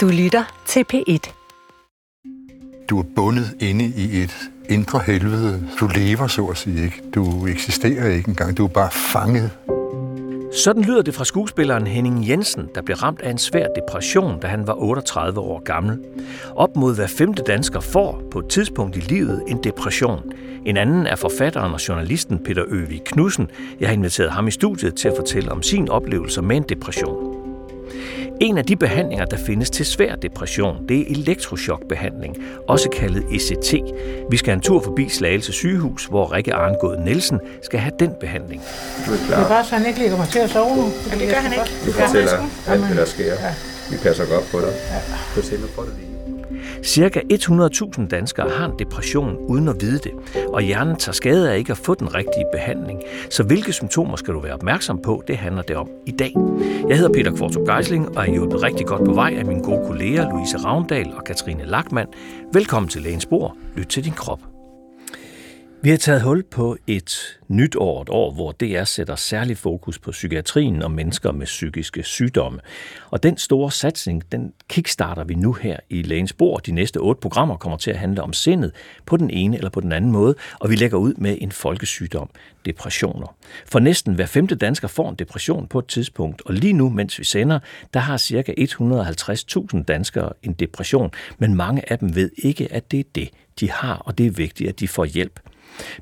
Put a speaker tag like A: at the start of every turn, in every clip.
A: Du lytter til P1.
B: Du er bundet inde i et indre helvede. Du lever, så at sige ikke. Du eksisterer ikke engang. Du er bare fanget.
C: Sådan lyder det fra skuespilleren Henning Jensen, der blev ramt af en svær depression, da han var 38 år gammel. Op mod hver femte dansker får på et tidspunkt i livet en depression. En anden er forfatteren og journalisten Peter Øvig Knudsen. Jeg har inviteret ham i studiet til at fortælle om sin oplevelse med en depression. En af de behandlinger, der findes til svær depression, det er elektrochokbehandling, også kaldet ECT. Vi skal en tur forbi Slagelse sygehus, hvor Rikke Arngård Nielsen skal have den behandling.
D: Du er klar. Det er bare så han ikke ligger mig til at sove nu.
E: det gør han ikke.
D: Du
E: fortæller
D: alt,
E: hvad der sker. Ja. Vi passer godt på dig. Ja. Fortæl mig på det lige.
C: Cirka 100.000 danskere har en depression uden at vide det, og hjernen tager skade af ikke at få den rigtige behandling. Så hvilke symptomer skal du være opmærksom på, det handler det om i dag. Jeg hedder Peter Kvartrup Geisling og er hjulpet rigtig godt på vej af mine gode kolleger Louise Ravndal og Katrine Lackmann. Velkommen til Lægens Bord. Lyt til din krop. Vi har taget hul på et nyt år, et år, hvor DR sætter særlig fokus på psykiatrien og mennesker med psykiske sygdomme. Og den store satsning, den kickstarter vi nu her i Lægens Bord. De næste otte programmer kommer til at handle om sindet på den ene eller på den anden måde, og vi lægger ud med en folkesygdom, depressioner. For næsten hver femte dansker får en depression på et tidspunkt, og lige nu, mens vi sender, der har ca. 150.000 danskere en depression, men mange af dem ved ikke, at det er det, de har, og det er vigtigt, at de får hjælp.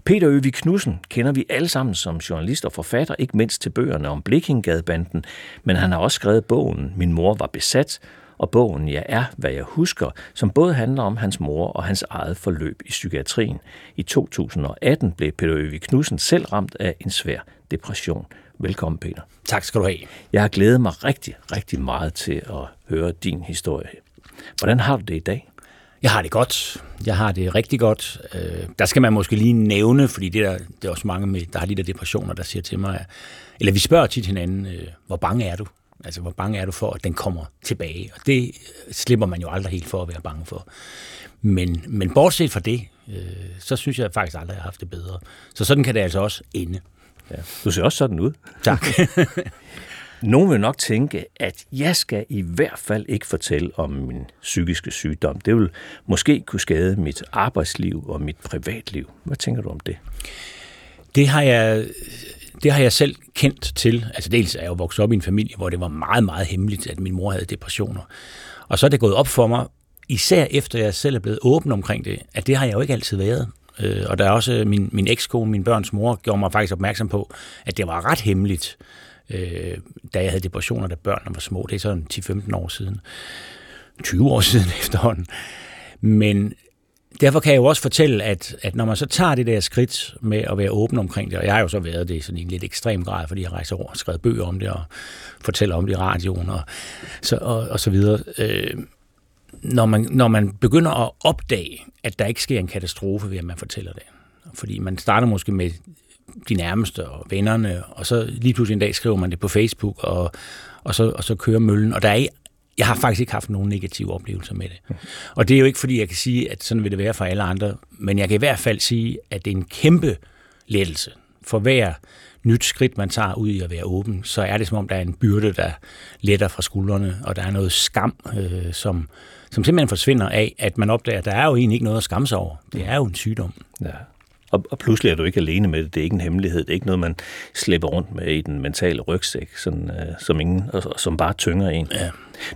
C: Peter Øvig Knudsen kender vi alle sammen som journalist og forfatter, ikke mindst til bøgerne om Blikkingadebanden, men han har også skrevet bogen Min mor var besat, og bogen Jeg er, hvad jeg husker, som både handler om hans mor og hans eget forløb i psykiatrien. I 2018 blev Peter Øvig Knudsen selv ramt af en svær depression. Velkommen, Peter.
F: Tak skal du have.
C: Jeg har glædet mig rigtig, rigtig meget til at høre din historie. Hvordan har du det i dag?
F: Jeg har det godt. Jeg har det rigtig godt. Øh, der skal man måske lige nævne, fordi det, der, det er også mange, med, der har de der depressioner, der siger til mig, eller vi spørger tit hinanden, øh, hvor bange er du? Altså, hvor bange er du for, at den kommer tilbage? Og det slipper man jo aldrig helt for at være bange for. Men, men bortset fra det, øh, så synes jeg faktisk aldrig, jeg har haft det bedre. Så sådan kan det altså også ende.
C: Ja. Du ser også sådan ud.
F: Tak.
C: Nogen vil nok tænke, at jeg skal i hvert fald ikke fortælle om min psykiske sygdom. Det vil måske kunne skade mit arbejdsliv og mit privatliv. Hvad tænker du om det?
F: Det har jeg, det har jeg selv kendt til. Altså dels er jeg jo vokset op i en familie, hvor det var meget, meget hemmeligt, at min mor havde depressioner. Og så er det gået op for mig, især efter jeg selv er blevet åben omkring det, at det har jeg jo ikke altid været. Øh, og der er også min, min ekskone, min børns mor, gjorde mig faktisk opmærksom på, at det var ret hemmeligt, øh, da jeg havde depressioner, da børnene var små. Det er sådan 10-15 år siden. 20 år siden efterhånden. Men derfor kan jeg jo også fortælle, at, at når man så tager det der skridt med at være åben omkring det, og jeg har jo så været det i sådan en lidt ekstrem grad, fordi jeg rejser over og skrevet bøger om det, og fortæller om det i radioen, og så, og, og så videre. Øh, når, man, når man begynder at opdage, at der ikke sker en katastrofe ved, at man fortæller det. Fordi man starter måske med de nærmeste og vennerne, og så lige pludselig en dag skriver man det på Facebook, og, og, så, og så kører møllen. Og der er, jeg har faktisk ikke haft nogen negative oplevelser med det. Og det er jo ikke, fordi jeg kan sige, at sådan vil det være for alle andre, men jeg kan i hvert fald sige, at det er en kæmpe lettelse. For hver nyt skridt, man tager ud i at være åben, så er det som om, der er en byrde, der letter fra skuldrene, og der er noget skam, øh, som, som simpelthen forsvinder af, at man opdager, at der er jo egentlig ikke noget at skamme sig over. Det er jo en sygdom.
C: Ja. Og, og pludselig er du ikke alene med det. Det er ikke en hemmelighed. Det er ikke noget, man slipper rundt med i den mentale rygsæk, sådan, øh, som, ingen, og, som bare tynger en.
F: Ja.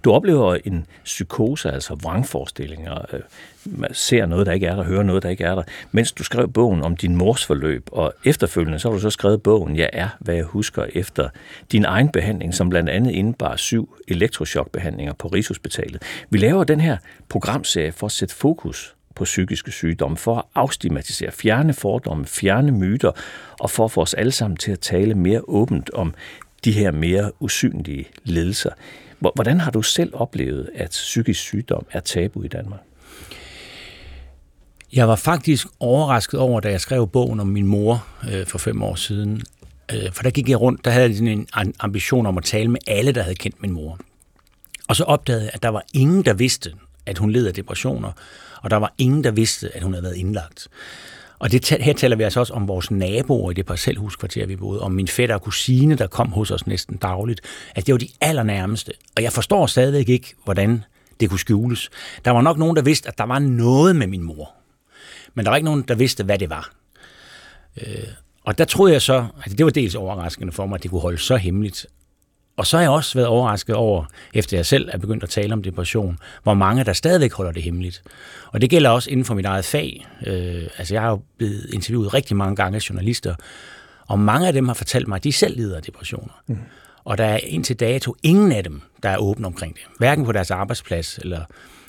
C: Du oplever en psykose, altså vrangforestillinger. Øh, man ser noget, der ikke er der, hører noget, der ikke er der. Mens du skrev bogen om din mors forløb, og efterfølgende så har du så skrevet bogen, Jeg er, hvad jeg husker efter din egen behandling, som blandt andet indebar syv elektrochokbehandlinger på Rigshospitalet. Vi laver den her programserie for at sætte fokus på psykiske sygdomme, for at afstigmatisere, fjerne fordomme, fjerne myter, og for at få os alle sammen til at tale mere åbent om de her mere usynlige ledelser. Hvordan har du selv oplevet, at psykisk sygdom er tabu i Danmark?
F: Jeg var faktisk overrasket over, da jeg skrev bogen om min mor øh, for fem år siden. Øh, for der gik jeg rundt, der havde jeg sådan en ambition om at tale med alle, der havde kendt min mor. Og så opdagede jeg, at der var ingen, der vidste, at hun led af depressioner, og der var ingen, der vidste, at hun havde været indlagt. Og det, her taler vi altså også om vores naboer i det parcelhuskvarter, vi boede, om min fætter og kusine, der kom hos os næsten dagligt. At det var de allernærmeste. Og jeg forstår stadigvæk ikke, hvordan det kunne skjules. Der var nok nogen, der vidste, at der var noget med min mor. Men der var ikke nogen, der vidste, hvad det var. Øh, og der troede jeg så, at det var dels overraskende for mig, at det kunne holde så hemmeligt. Og så har jeg også været overrasket over, efter jeg selv er begyndt at tale om depression, hvor mange der stadigvæk holder det hemmeligt. Og det gælder også inden for mit eget fag. Øh, altså jeg har jo blevet interviewet rigtig mange gange af journalister, og mange af dem har fortalt mig, at de selv lider af depressioner. Mm. Og der er indtil dato ingen af dem, der er åbne omkring det. Hverken på deres arbejdsplads eller,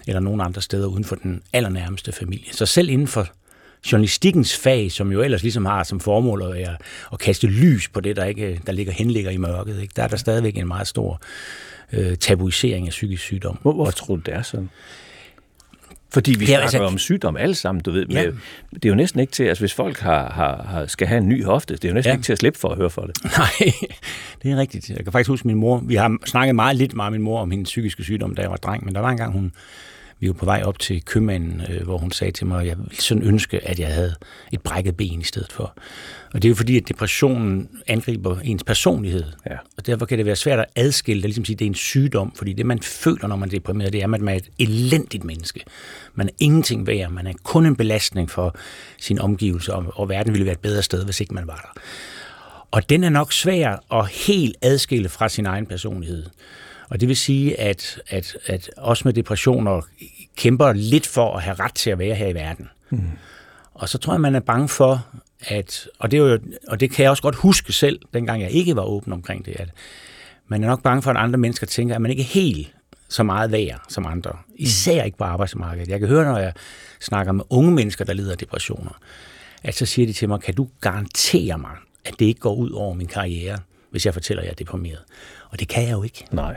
F: eller nogen andre steder uden for den allernærmeste familie. Så selv inden for journalistikkens fag, som jo ellers ligesom har som formål at, være, at kaste lys på det, der, ikke, der ligger henligger i mørket, ikke? der er der stadigvæk en meget stor øh, tabuisering af psykisk sygdom.
C: Hvor, hvor tror du, det er sådan? Fordi vi snakker altså, om sygdom alle sammen, du ved. Ja. det er jo næsten ikke til, altså hvis folk har, har, har, skal have en ny hofte, det er jo næsten ja. ikke til at slippe for at høre for det.
F: Nej, det er rigtigt. Jeg kan faktisk huske min mor, vi har snakket meget lidt med min mor om hendes psykiske sygdom, da jeg var dreng, men der var engang, hun, vi var på vej op til købmanden, øh, hvor hun sagde til mig, at jeg ville sådan ønske, at jeg havde et brækket ben i stedet for. Og det er jo fordi, at depressionen angriber ens personlighed. Ja. Og derfor kan det være svært at adskille det, ligesom sige, at det er en sygdom, fordi det, man føler, når man er deprimeret, det er, at man er et elendigt menneske. Man er ingenting værd, man er kun en belastning for sin omgivelse, og, og verden ville være et bedre sted, hvis ikke man var der. Og den er nok svær at helt adskille fra sin egen personlighed. Og det vil sige, at, at, at også med depressioner kæmper lidt for at have ret til at være her i verden. Mm. Og så tror jeg, man er bange for, at, og det, er jo, og det kan jeg også godt huske selv, dengang jeg ikke var åben omkring det, at man er nok bange for, at andre mennesker tænker, at man ikke er helt så meget værd som andre. Især ikke på arbejdsmarkedet. Jeg kan høre, når jeg snakker med unge mennesker, der lider af depressioner, at så siger de til mig, kan du garantere mig, at det ikke går ud over min karriere, hvis jeg fortæller, at jeg er deprimeret? Og det kan jeg jo ikke.
C: Nej.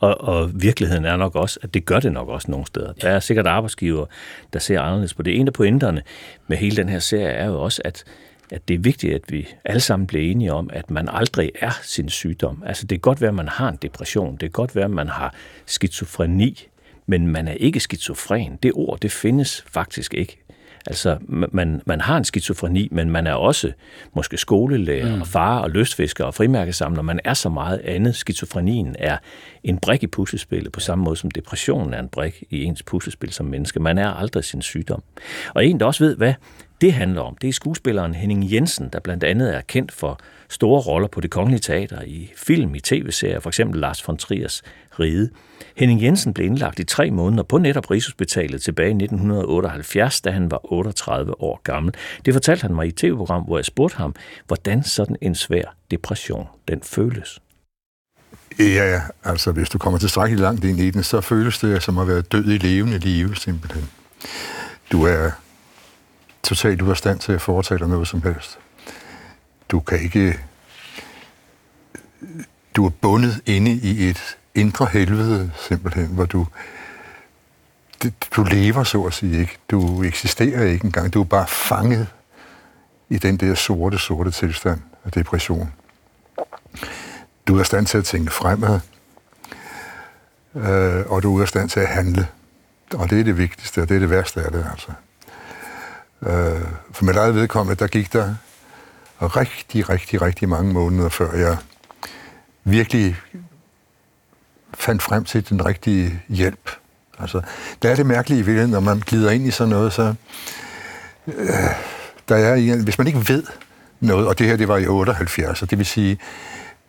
C: Og, og virkeligheden er nok også, at det gør det nok også nogle steder. Der er sikkert arbejdsgiver, der ser anderledes på det. En af pointerne med hele den her serie er jo også, at, at det er vigtigt, at vi alle sammen bliver enige om, at man aldrig er sin sygdom. Altså det kan godt være, at man har en depression. Det kan godt være, at man har skizofreni, men man er ikke skizofren. Det ord, det findes faktisk ikke. Altså, man, man har en skizofreni, men man er også måske skolelærer mm. og far og lystfisker og frimærkesamler. Man er så meget andet. Skizofrenien er en brik i puslespillet, på samme måde som depressionen er en brik i ens puslespil som menneske. Man er aldrig sin sygdom. Og en, der også ved, hvad det handler om, det er skuespilleren Henning Jensen, der blandt andet er kendt for store roller på det kongelige teater i film, i tv-serier, for eksempel Lars von Triers Ride. Henning Jensen blev indlagt i tre måneder på netop Rigshospitalet tilbage i 1978, da han var 38 år gammel. Det fortalte han mig i et tv-program, hvor jeg spurgte ham, hvordan sådan en svær depression den føles.
B: Ja, altså hvis du kommer tilstrækkeligt langt ind i den, så føles det som at være død i levende live, simpelthen. Du er totalt ude af stand til at foretage dig noget som helst. Du kan ikke... Du er bundet inde i et indre helvede, simpelthen, hvor du... Du lever, så at sige, ikke. Du eksisterer ikke engang. Du er bare fanget i den der sorte, sorte tilstand af depression. Du er i stand til at tænke fremad, øh, og du er i stand til at handle. Og det er det vigtigste, og det er det værste af det, altså. Øh, for mit eget vedkommende, der gik der rigtig, rigtig, rigtig mange måneder, før jeg virkelig fandt frem til den rigtige hjælp. Altså, der er det mærkelige i virkeligheden, når man glider ind i sådan noget, så øh, der er, hvis man ikke ved noget, og det her det var i 78, og det vil sige,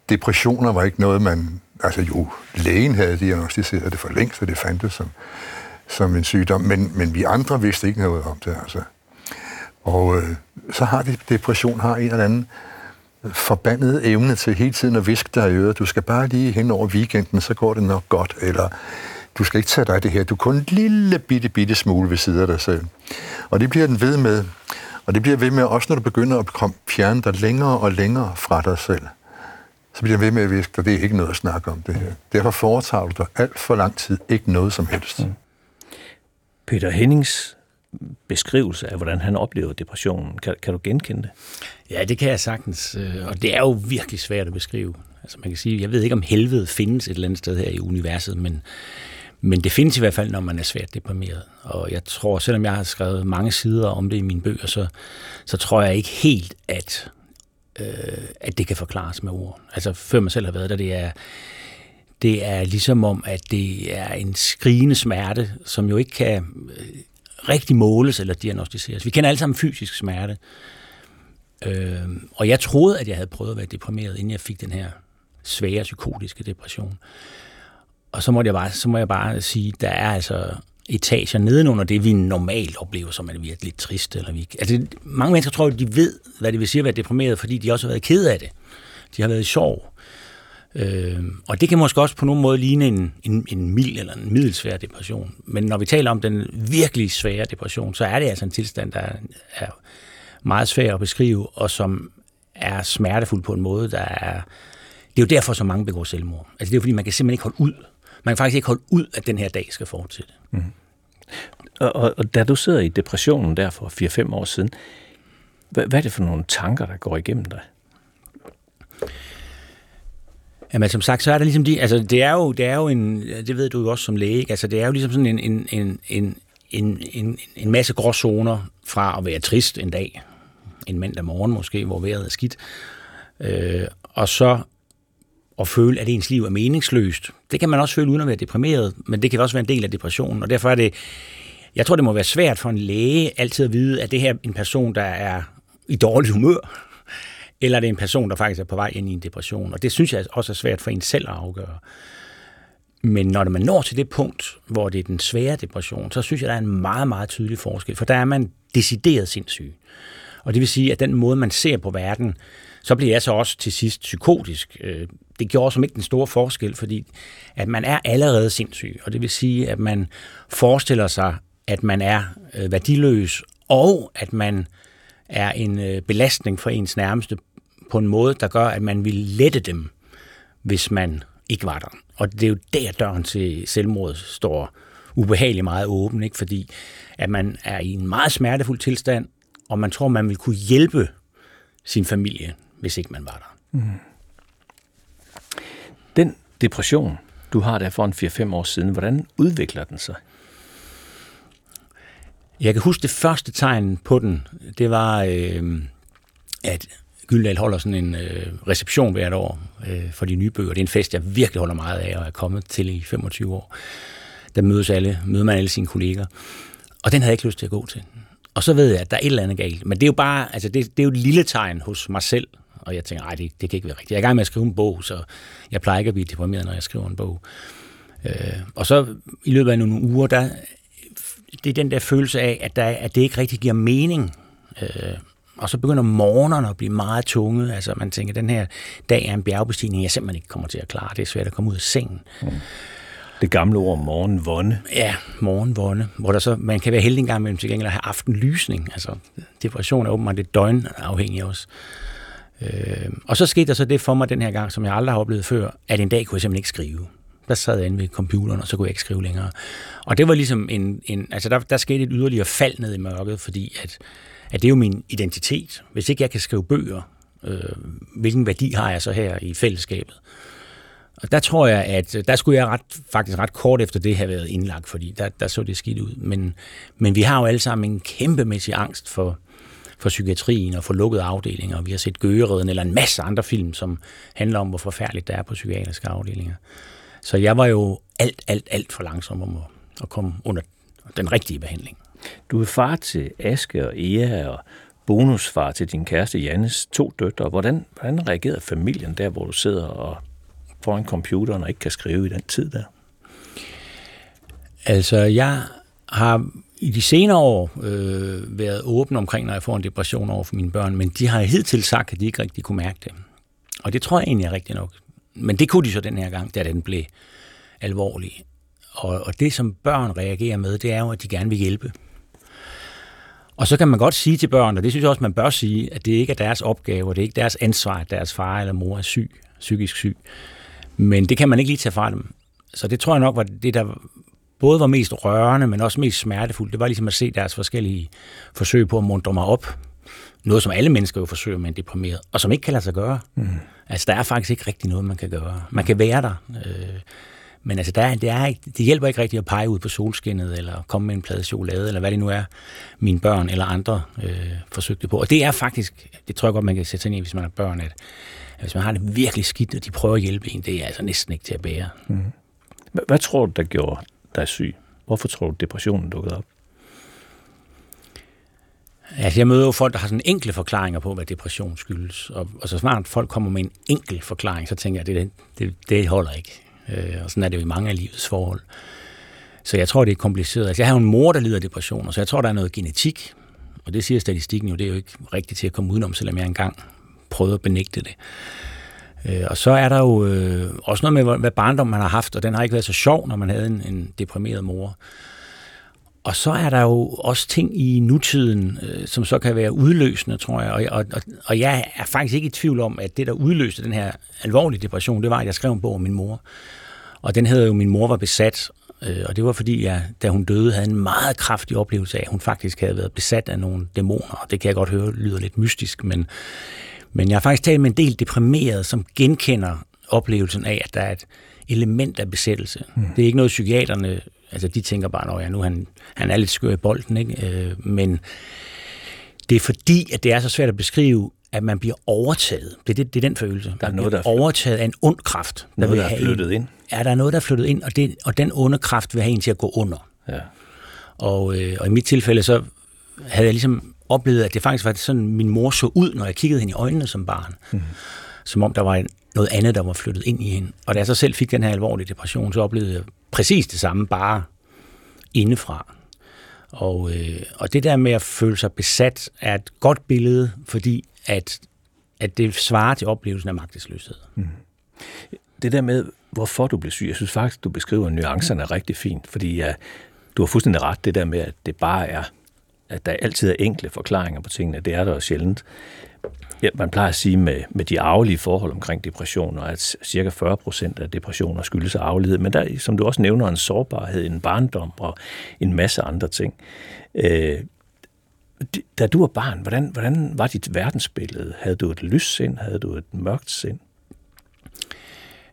B: depressioner var ikke noget, man, altså jo, lægen havde diagnostiseret det for længst, og det fandtes som, som en sygdom, men, men vi andre vidste ikke noget om det, altså. Og øh, så har de, depression har en eller anden forbandet evne til hele tiden at viske dig i øret. Du skal bare lige hen over weekenden, så går det nok godt. Eller du skal ikke tage dig det her. Du er kun en lille bitte, bitte smule ved siden af dig selv. Og det bliver den ved med. Og det bliver ved med, også når du begynder at komme, fjerne dig længere og længere fra dig selv. Så bliver den ved med at viske dig, det er ikke noget at snakke om det her. Derfor foretager du dig alt for lang tid ikke noget som helst. Mm.
C: Peter Hennings beskrivelse af, hvordan han oplever depressionen. Kan, kan du genkende det?
F: Ja, det kan jeg sagtens. Øh, og det er jo virkelig svært at beskrive. Altså man kan sige, jeg ved ikke, om helvede findes et eller andet sted her i universet, men, men det findes i hvert fald, når man er svært deprimeret. Og jeg tror, selvom jeg har skrevet mange sider om det i mine bøger, så, så tror jeg ikke helt, at, øh, at det kan forklares med ord. Altså før man selv har været der, det er det er ligesom om, at det er en skrigende smerte, som jo ikke kan øh, rigtig måles eller diagnostiseres. Vi kender alle sammen fysisk smerte. Øh, og jeg troede, at jeg havde prøvet at være deprimeret, inden jeg fik den her svære psykotiske depression. Og så må jeg bare, så må jeg bare sige, der er altså etager nedenunder det, vi normalt oplever som at er lidt trist. Eller vi, altså, mange mennesker tror, at de ved, hvad det vil sige at være deprimeret, fordi de også har været ked af det. De har været i sorg. Øh, og det kan måske også på nogen måde ligne en, en, en mild eller en middelsvær depression. Men når vi taler om den virkelig svære depression, så er det altså en tilstand, der er meget svær at beskrive, og som er smertefuld på en måde, der er... Det er jo derfor, så mange begår selvmord. Altså det er jo fordi, man kan simpelthen ikke holde ud. Man kan faktisk ikke holde ud, at den her dag skal fortsætte. Mm.
C: Og, og, og da du sidder i depressionen der for 4-5 år siden, hvad, hvad er det for nogle tanker, der går igennem dig?
F: Jamen som sagt, så er det ligesom de, altså det er jo, det er jo en, det ved du jo også som læge, ikke? altså det er jo ligesom sådan en, en, en, en, en, en, en masse gråzoner fra at være trist en dag, en mandag morgen måske, hvor vejret er skidt, øh, og så at føle, at ens liv er meningsløst. Det kan man også føle uden at være deprimeret, men det kan også være en del af depressionen, og derfor er det, jeg tror, det må være svært for en læge altid at vide, at det her er en person, der er i dårlig humør, eller er det en person, der faktisk er på vej ind i en depression. Og det synes jeg også er svært for en selv at afgøre. Men når man når til det punkt, hvor det er den svære depression, så synes jeg, der er en meget, meget tydelig forskel. For der er man decideret sindssyg. Og det vil sige, at den måde, man ser på verden, så bliver jeg så også til sidst psykotisk. Øh, det gjorde som ikke den store forskel, fordi at man er allerede sindssyg. Og det vil sige, at man forestiller sig, at man er øh, værdiløs, og at man er en øh, belastning for ens nærmeste på en måde, der gør, at man vil lette dem, hvis man ikke var der. Og det er jo der, døren til selvmord står ubehageligt meget åben, ikke? fordi at man er i en meget smertefuld tilstand, og man tror, man vil kunne hjælpe sin familie, hvis ikke man var der. Mm.
C: Den depression, du har der for en 4-5 år siden, hvordan udvikler den sig?
F: Jeg kan huske det første tegn på den, det var, øh, at Gyldal holder sådan en øh, reception hvert år øh, for de nye bøger. Det er en fest, jeg virkelig holder meget af og er kommet til i 25 år. Der mødes alle, møder man alle sine kolleger. Og den havde jeg ikke lyst til at gå til. Og så ved jeg, at der er et eller andet galt. Men det er jo bare, altså det, det er jo et lille tegn hos mig selv. Og jeg tænker, nej, det, det kan ikke være rigtigt. Jeg er i gang med at skrive en bog, så jeg plejer ikke at blive deprimeret, når jeg skriver en bog. Øh, og så i løbet af nogle uger, der, det er den der følelse af, at, der, at det ikke rigtig giver mening. Øh, og så begynder morgenerne at blive meget tunge. Altså man tænker, den her dag er en bjergbestigning, jeg simpelthen ikke kommer til at klare. Det er svært at komme ud af sengen. Mm.
C: Det gamle ord morgenvånde.
F: Ja, morgenvånde. Hvor der så, man kan være heldig en gang imellem til gengæld at have aftenlysning. Altså depression er åbenbart lidt døgnafhængig også. Øh, og så skete der så det for mig den her gang, som jeg aldrig har oplevet før, at en dag kunne jeg simpelthen ikke skrive. Der sad jeg inde ved computeren, og så kunne jeg ikke skrive længere. Og det var ligesom en, en altså der, der skete et yderligere fald ned i mørket, fordi at at det er jo min identitet. Hvis ikke jeg kan skrive bøger, øh, hvilken værdi har jeg så her i fællesskabet? Og der tror jeg, at øh, der skulle jeg ret, faktisk ret kort efter det have været indlagt, fordi der, der så det skidt ud. Men, men vi har jo alle sammen en kæmpemæssig angst for, for psykiatrien og for lukkede afdelinger. Vi har set Gøgereden eller en masse andre film, som handler om, hvor forfærdeligt det er på psykiatriske afdelinger. Så jeg var jo alt, alt, alt for langsom om at, at komme under den rigtige behandling.
C: Du er far til Aske og Ea og bonusfar til din kæreste Jannes to døtre. Hvordan, hvordan reagerede familien der, hvor du sidder og foran computeren og ikke kan skrive i den tid der?
F: Altså, jeg har i de senere år øh, været åben omkring, når jeg får en depression over for mine børn, men de har hidtil sagt, at de ikke rigtig kunne mærke det. Og det tror jeg egentlig er rigtigt nok. Men det kunne de så den her gang, da den blev alvorlig. Og, og det, som børn reagerer med, det er jo, at de gerne vil hjælpe. Og så kan man godt sige til børn, og det synes jeg også, man bør sige, at det ikke er deres opgave, og det er ikke deres ansvar, at deres far eller mor er syg, psykisk syg. Men det kan man ikke lige tage fra dem. Så det tror jeg nok var det, der både var mest rørende, men også mest smertefuldt. Det var ligesom at se deres forskellige forsøg på at mundre mig op. Noget, som alle mennesker jo forsøger med en deprimeret, og som ikke kan lade sig gøre. Mm. Altså, der er faktisk ikke rigtig noget, man kan gøre. Man kan være der, øh, Men altså, der, er, det, er ikke, det hjælper ikke rigtigt at pege ud på solskinnet, eller komme med en plade chokolade, eller hvad det nu er, mine børn eller andre øh, forsøgte på. Og det er faktisk, det tror jeg godt, man kan sætte sig ind i, hvis man har børn, at hvis man har det virkelig skidt, og de prøver at hjælpe en, det er altså næsten ikke til at bære. Mm.
C: Hvad, tror du, der gjorde dig syg? Hvorfor tror du, depressionen dukkede op?
F: Altså, jeg møder jo folk, der har sådan enkle forklaringer på, hvad depression skyldes. Og, og så snart folk kommer med en enkel forklaring, så tænker jeg, det, det, det holder ikke. Øh, og sådan er det jo i mange af livets forhold. Så jeg tror, det er kompliceret. Altså, jeg har jo en mor, der lider af depressioner, så jeg tror, der er noget genetik. Og det siger statistikken jo, det er jo ikke rigtigt til at komme udenom, selvom jeg engang prøvede at benægte det. Øh, og så er der jo øh, også noget med, hvad barndom man har haft, og den har ikke været så sjov, når man havde en, en deprimeret mor. Og så er der jo også ting i nutiden, øh, som så kan være udløsende, tror jeg. Og, og, og, jeg er faktisk ikke i tvivl om, at det, der udløste den her alvorlige depression, det var, at jeg skrev en bog om min mor. Og den hedder jo Min mor var besat. Øh, og det var fordi, jeg, da hun døde, havde en meget kraftig oplevelse af, at hun faktisk havde været besat af nogle dæmoner. Og det kan jeg godt høre lyder lidt mystisk, men, men jeg har faktisk talt med en del deprimeret, som genkender oplevelsen af, at der er et element af besættelse. Mm. Det er ikke noget, psykiaterne Altså, de tænker bare, at ja, nu han, han er lidt skør i bolden, ikke? Øh, men det er fordi, at det er så svært at beskrive, at man bliver overtaget. Det er, det, det er den følelse.
C: Der er noget, der er
F: overtaget af en ond kraft.
C: Der noget, der er flyttet ind.
F: Ja, der er noget, der er flyttet ind, og, det, og den onde kraft vil have en til at gå under. Ja. Og, øh, og i mit tilfælde, så havde jeg ligesom oplevet, at det faktisk var sådan, min mor så ud, når jeg kiggede hende i øjnene som barn. Mm. Som om der var noget andet, der var flyttet ind i hende. Og da jeg så selv fik den her alvorlige depression, så oplevede jeg præcis det samme, bare indefra. Og, øh, og det der med at føle sig besat er et godt billede, fordi at, at det svarer til oplevelsen af magtesløshed. Mm.
C: Det der med, hvorfor du blev syg, jeg synes faktisk, du beskriver nuancerne rigtig fint, fordi ja, du har fuldstændig ret, det der med, at det bare er, at der altid er enkle forklaringer på tingene, det er der sjældent ja, man plejer at sige med, med de arvelige forhold omkring depressioner, at cirka 40 procent af depressioner skyldes af arvelighed, men der som du også nævner, en sårbarhed, en barndom og en masse andre ting. Øh, da du var barn, hvordan, hvordan var dit verdensbillede? Havde du et lyst sind? Havde du et mørkt sind?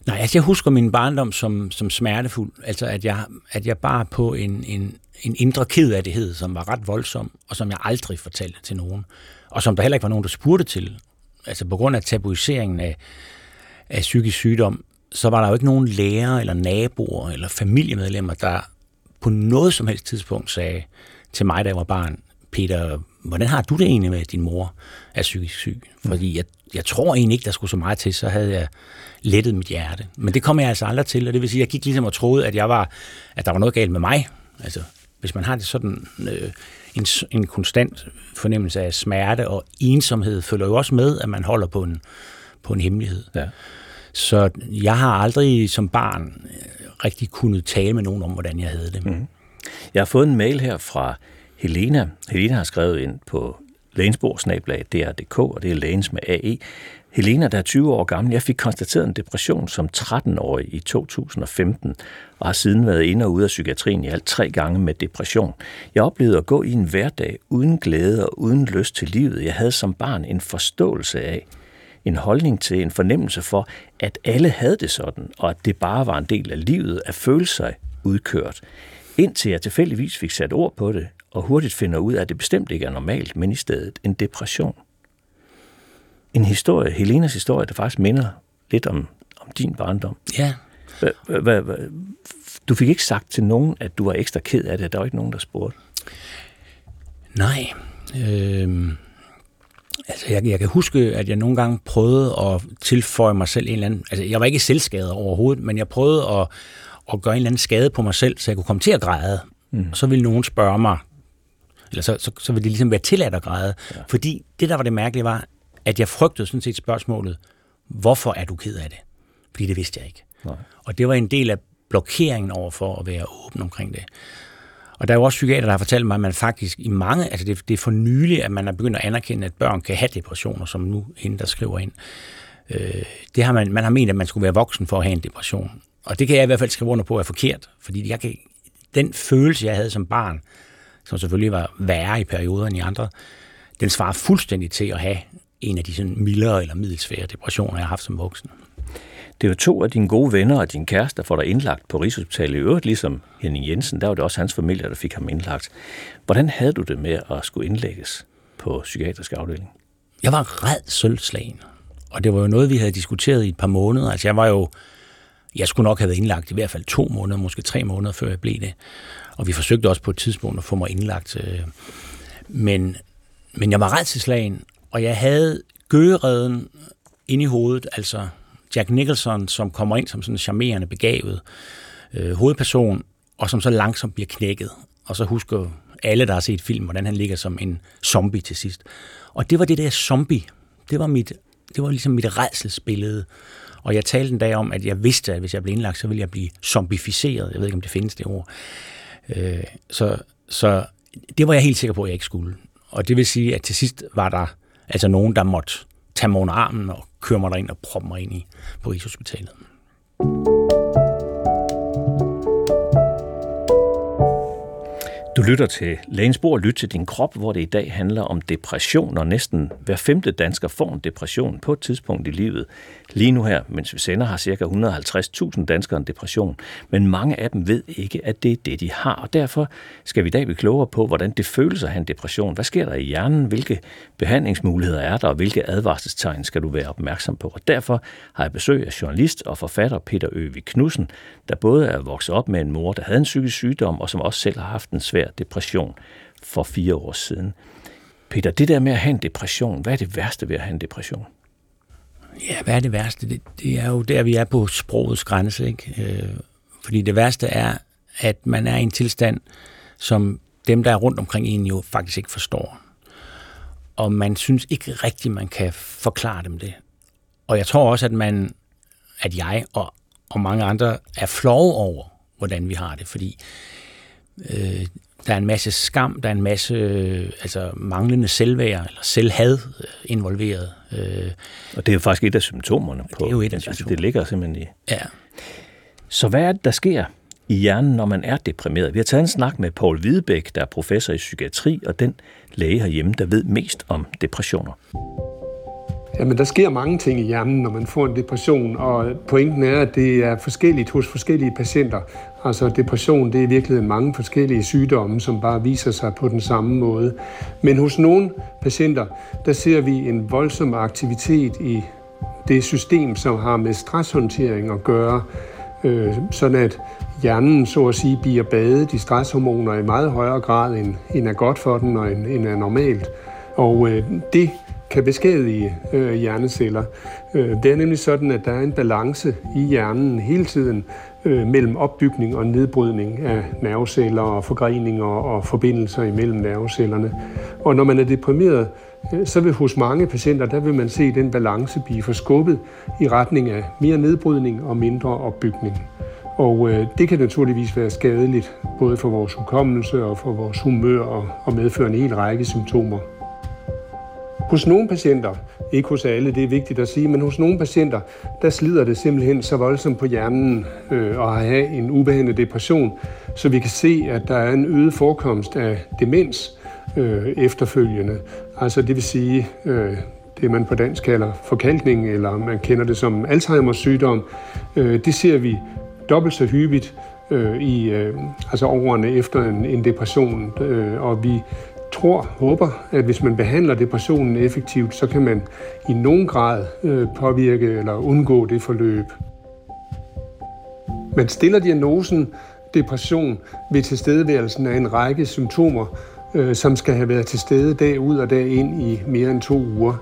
F: Nej, altså jeg husker min barndom som, som smertefuld. Altså at jeg, at jeg bare på en, en, en indre kedelighed, som var ret voldsom, og som jeg aldrig fortalte til nogen og som der heller ikke var nogen, der spurgte til. Altså på grund af tabuiseringen af, af psykisk sygdom, så var der jo ikke nogen lærer eller naboer eller familiemedlemmer, der på noget som helst tidspunkt sagde til mig, da jeg var barn, Peter, hvordan har du det egentlig med, at din mor er psykisk syg? Fordi jeg, jeg tror egentlig ikke, der skulle så meget til, så havde jeg lettet mit hjerte. Men det kom jeg altså aldrig til, og det vil sige, at jeg gik ligesom og troede, at, jeg var, at der var noget galt med mig. Altså, hvis man har det sådan øh, en, en konstant fornemmelse af smerte og ensomhed, følger jo også med, at man holder på en, på en hemmelighed. Ja. Så jeg har aldrig som barn øh, rigtig kunnet tale med nogen om, hvordan jeg havde det. Mm.
C: Jeg har fået en mail her fra Helena. Helena har skrevet ind på lægensborg.dr.dk, og det er lægens med AE. Helena, der er 20 år gammel, jeg fik konstateret en depression som 13-årig i 2015, og har siden været inde og ude af psykiatrien i alt tre gange med depression. Jeg oplevede at gå i en hverdag uden glæde og uden lyst til livet. Jeg havde som barn en forståelse af, en holdning til, en fornemmelse for, at alle havde det sådan, og at det bare var en del af livet at føle sig udkørt. Indtil jeg tilfældigvis fik sat ord på det, og hurtigt finder ud af, at det bestemt ikke er normalt, men i stedet en depression en historie, Helenas historie, der faktisk minder lidt om, om din barndom.
F: Ja.
C: Du fik ikke sagt til nogen, at du var ekstra ked af det. Der var ikke nogen, der spurgte.
F: Nej. Øhm, altså, jeg, jeg kan huske, at jeg nogle gange prøvede at tilføje mig selv en eller anden... Altså, jeg var ikke selvskadet overhovedet, men jeg prøvede at, at gøre en eller anden skade på mig selv, så jeg kunne komme til at græde. Mm. Og så ville nogen spørge mig, eller så, så, så ville det ligesom være tilladt at græde. Ja. Fordi det, der var det mærkelige, var, at jeg frygtede sådan set spørgsmålet, hvorfor er du ked af det? Fordi det vidste jeg ikke. Nej. Og det var en del af blokeringen over for at være åben omkring det. Og der er jo også psykiater, der har fortalt mig, at man faktisk i mange, altså det, det er for nylig, at man er begyndt at anerkende, at børn kan have depressioner, som nu hende, der skriver ind. Øh, det har man, man har ment, at man skulle være voksen for at have en depression. Og det kan jeg i hvert fald skrive under på er forkert, fordi jeg kan, den følelse, jeg havde som barn, som selvfølgelig var værre i perioder end i andre, den svarer fuldstændig til at have en af de sådan mildere eller middelsvære depressioner, jeg har haft som voksen.
C: Det er jo to af dine gode venner og din kæreste, der får dig indlagt på Rigshospitalet. I øvrigt, ligesom Henning Jensen, der var det også hans familie, der fik ham indlagt. Hvordan havde du det med at skulle indlægges på psykiatrisk afdeling?
F: Jeg var red sølvslagen. Og det var jo noget, vi havde diskuteret i et par måneder. Altså jeg var jo, jeg skulle nok have været indlagt i hvert fald to måneder, måske tre måneder, før jeg blev det. Og vi forsøgte også på et tidspunkt at få mig indlagt. Øh, men, men jeg var redselslagen, og jeg havde gøgereden ind i hovedet, altså Jack Nicholson, som kommer ind som sådan en charmerende, begavet øh, hovedperson, og som så langsomt bliver knækket. Og så husker alle, der har set film, hvordan han ligger som en zombie til sidst. Og det var det der zombie. Det var mit, det var ligesom mit redselsbillede. Og jeg talte en dag om, at jeg vidste, at hvis jeg blev indlagt, så ville jeg blive zombificeret. Jeg ved ikke, om det findes det ord. Øh, så, så det var jeg helt sikker på, at jeg ikke skulle. Og det vil sige, at til sidst var der altså nogen, der måtte tage mig under armen og køre mig derind og proppe mig ind i på Rigshospitalet.
C: Du lytter til Lægens Bord, lyt til din krop, hvor det i dag handler om depression, og næsten hver femte dansker får en depression på et tidspunkt i livet. Lige nu her, mens vi sender, har ca. 150.000 danskere en depression, men mange af dem ved ikke, at det er det, de har, og derfor skal vi i dag blive klogere på, hvordan det føles at have en depression. Hvad sker der i hjernen? Hvilke behandlingsmuligheder er der, og hvilke advarselstegn skal du være opmærksom på? Og derfor har jeg besøg af journalist og forfatter Peter Øvig Knudsen, der både er vokset op med en mor, der havde en psykisk sygdom, og som også selv har haft en svær depression for fire år siden. Peter, det der med at have en depression, hvad er det værste ved at have en depression?
F: Ja, hvad er det værste? Det, det er jo der, vi er på sprogets grænse. Ikke? Øh, fordi det værste er, at man er i en tilstand, som dem, der er rundt omkring en, jo faktisk ikke forstår. Og man synes ikke rigtigt, man kan forklare dem det. Og jeg tror også, at man, at jeg og, og mange andre er flove over, hvordan vi har det, fordi øh, der er en masse skam, der er en masse øh, altså manglende selvværd eller selvhad øh, involveret.
C: Øh, og det er jo faktisk et af symptomerne på.
F: Det er jo et af
C: symptomerne. Det ligger simpelthen i.
F: Ja.
C: Så hvad er det, der sker i hjernen, når man er deprimeret? Vi har taget en snak med Paul Hvidebæk, der er professor i psykiatri, og den læge herhjemme, der ved mest om depressioner.
A: Jamen, der sker mange ting i hjernen, når man får en depression, og pointen er, at det er forskelligt hos forskellige patienter. Altså depression, det er i virkeligheden mange forskellige sygdomme, som bare viser sig på den samme måde. Men hos nogle patienter, der ser vi en voldsom aktivitet i det system, som har med stresshåndtering at gøre, øh, sådan at hjernen så at sige bliver badet i stresshormoner i meget højere grad, end, end er godt for den og end, end er normalt. Og øh, det kan beskadige øh, hjerneceller. Øh, det er nemlig sådan, at der er en balance i hjernen hele tiden øh, mellem opbygning og nedbrydning af nerveceller og forgreninger og forbindelser imellem nervecellerne. Og når man er deprimeret, øh, så vil hos mange patienter, der vil man se den balance blive forskubbet i retning af mere nedbrydning og mindre opbygning. Og øh, det kan naturligvis være skadeligt, både for vores hukommelse og for vores humør og, og medføre en hel række symptomer. Hos nogle patienter, ikke hos alle, det er vigtigt at sige, men hos nogle patienter, der slider det simpelthen så voldsomt på hjernen øh, at have en ubehandlet depression, så vi kan se, at der er en øget forekomst af demens øh, efterfølgende. Altså det vil sige, øh, det man på dansk kalder forkalkning, eller man kender det som Alzheimer's sygdom, øh, det ser vi dobbelt så hyppigt øh, i øh, altså årene efter en, en depression, øh, og vi tror, håber, at hvis man behandler depressionen effektivt, så kan man i nogen grad øh, påvirke eller undgå det forløb. Man stiller diagnosen depression ved tilstedeværelsen af en række symptomer, øh, som skal have været til stede dag ud og dag ind i mere end to uger.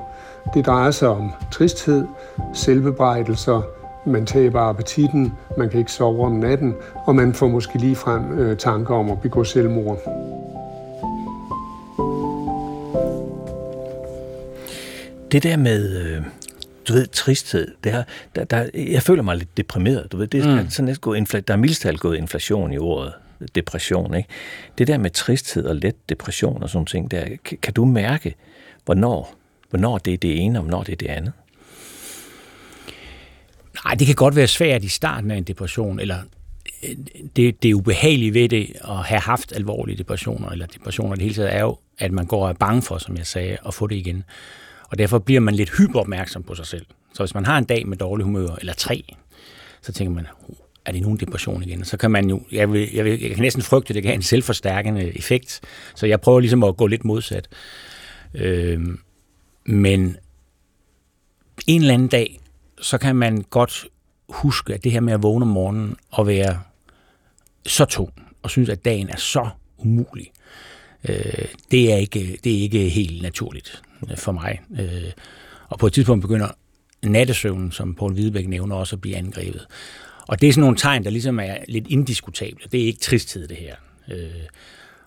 A: Det drejer sig om tristhed, selvbebrejdelser, man taber appetitten, man kan ikke sove om natten, og man får måske lige frem øh, tanker om at begå selvmord.
C: Det der med, øh, du ved, tristhed, det her, der, der, jeg føler mig lidt deprimeret, du ved, det er mm. sådan gå infla, der er mildstalt gået inflation i ordet, depression, ikke? Det der med tristhed og let depression og sådan ting, der, kan, du mærke, hvornår, hvornår det er det ene, og hvornår det er det andet?
F: Nej, det kan godt være svært i starten af en depression, eller øh, det, det ubehagelige ved det at have haft alvorlige depressioner, eller depressioner i det hele taget, er jo, at man går og er bange for, som jeg sagde, at få det igen. Og derfor bliver man lidt hyperopmærksom på sig selv. Så hvis man har en dag med dårlig humør, eller tre, så tænker man, er det nogen depression igen? Så kan man jo, jeg, vil, jeg, vil, jeg kan næsten frygte, at det kan have en selvforstærkende effekt. Så jeg prøver ligesom at gå lidt modsat. Øh, men en eller anden dag, så kan man godt huske, at det her med at vågne om morgenen og være så tung, og synes, at dagen er så umulig, øh, det, er ikke, det er ikke helt naturligt for mig. Øh, og på et tidspunkt begynder nattesøvnen, som Paul Hvidebæk nævner, også at blive angrebet. Og det er sådan nogle tegn, der ligesom er lidt indiskutable. Det er ikke tristhed, det her. Øh,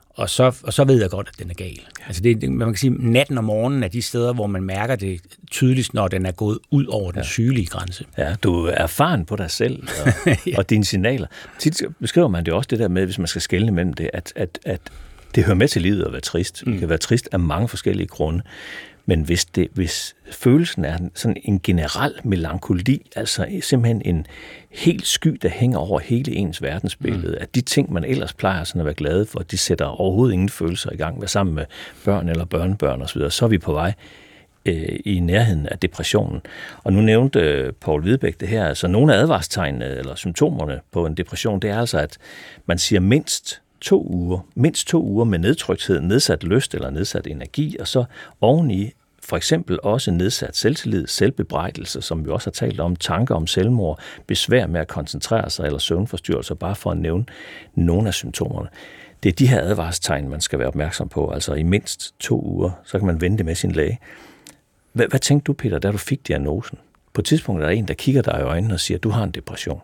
F: og så, og så ved jeg godt, at den er gal. Altså det, man kan sige, natten og morgenen er de steder, hvor man mærker det tydeligst, når den er gået ud over den ja. sygelige grænse.
C: Ja, du er erfaren på dig selv og, ja. og dine signaler. Tit beskriver man det også det der med, hvis man skal skelne mellem det, at, at, at det hører med til livet at være trist. Mm. Det kan være trist af mange forskellige grunde. Men hvis, det, hvis følelsen er sådan en generel melankoli, altså simpelthen en helt sky, der hænger over hele ens verdensbillede, mm. at de ting, man ellers plejer sådan at være glade for, de sætter overhovedet ingen følelser i gang, være sammen med børn eller børnebørn osv., så er vi på vej øh, i nærheden af depressionen. Og nu nævnte øh, Paul Hvidebæk det her, altså nogle af advarstegnene eller symptomerne på en depression, det er altså, at man siger mindst to uger, mindst to uger med nedtrykthed, nedsat lyst eller nedsat energi, og så oveni for eksempel også nedsat selvtillid, selvbebrejdelse, som vi også har talt om, tanker om selvmord, besvær med at koncentrere sig eller søvnforstyrrelser, bare for at nævne nogle af symptomerne. Det er de her advarstegn, man skal være opmærksom på, altså i mindst to uger, så kan man vente med sin læge. Hvad, hvad tænkte du, Peter, da du fik diagnosen? På et tidspunkt er der en, der kigger dig i øjnene og siger, du har en depression.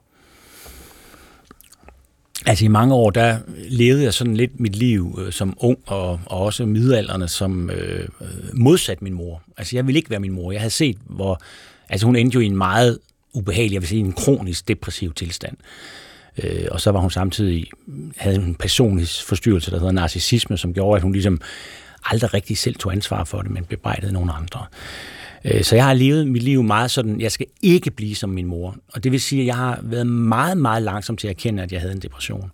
F: Altså i mange år, der levede jeg sådan lidt mit liv øh, som ung, og, og også middelalderne som øh, øh, modsat min mor. Altså jeg ville ikke være min mor. Jeg havde set, hvor... Altså hun endte jo i en meget ubehagelig, jeg vil sige en kronisk depressiv tilstand. Øh, og så var hun samtidig, havde en personlig forstyrrelse, der hedder narcissisme, som gjorde, at hun ligesom aldrig rigtig selv tog ansvar for det, men bebrejdede nogle andre. Øh, så jeg har levet mit liv meget sådan, jeg skal ikke blive som min mor. Og det vil sige, at jeg har været meget, meget langsom til at erkende, at jeg havde en depression.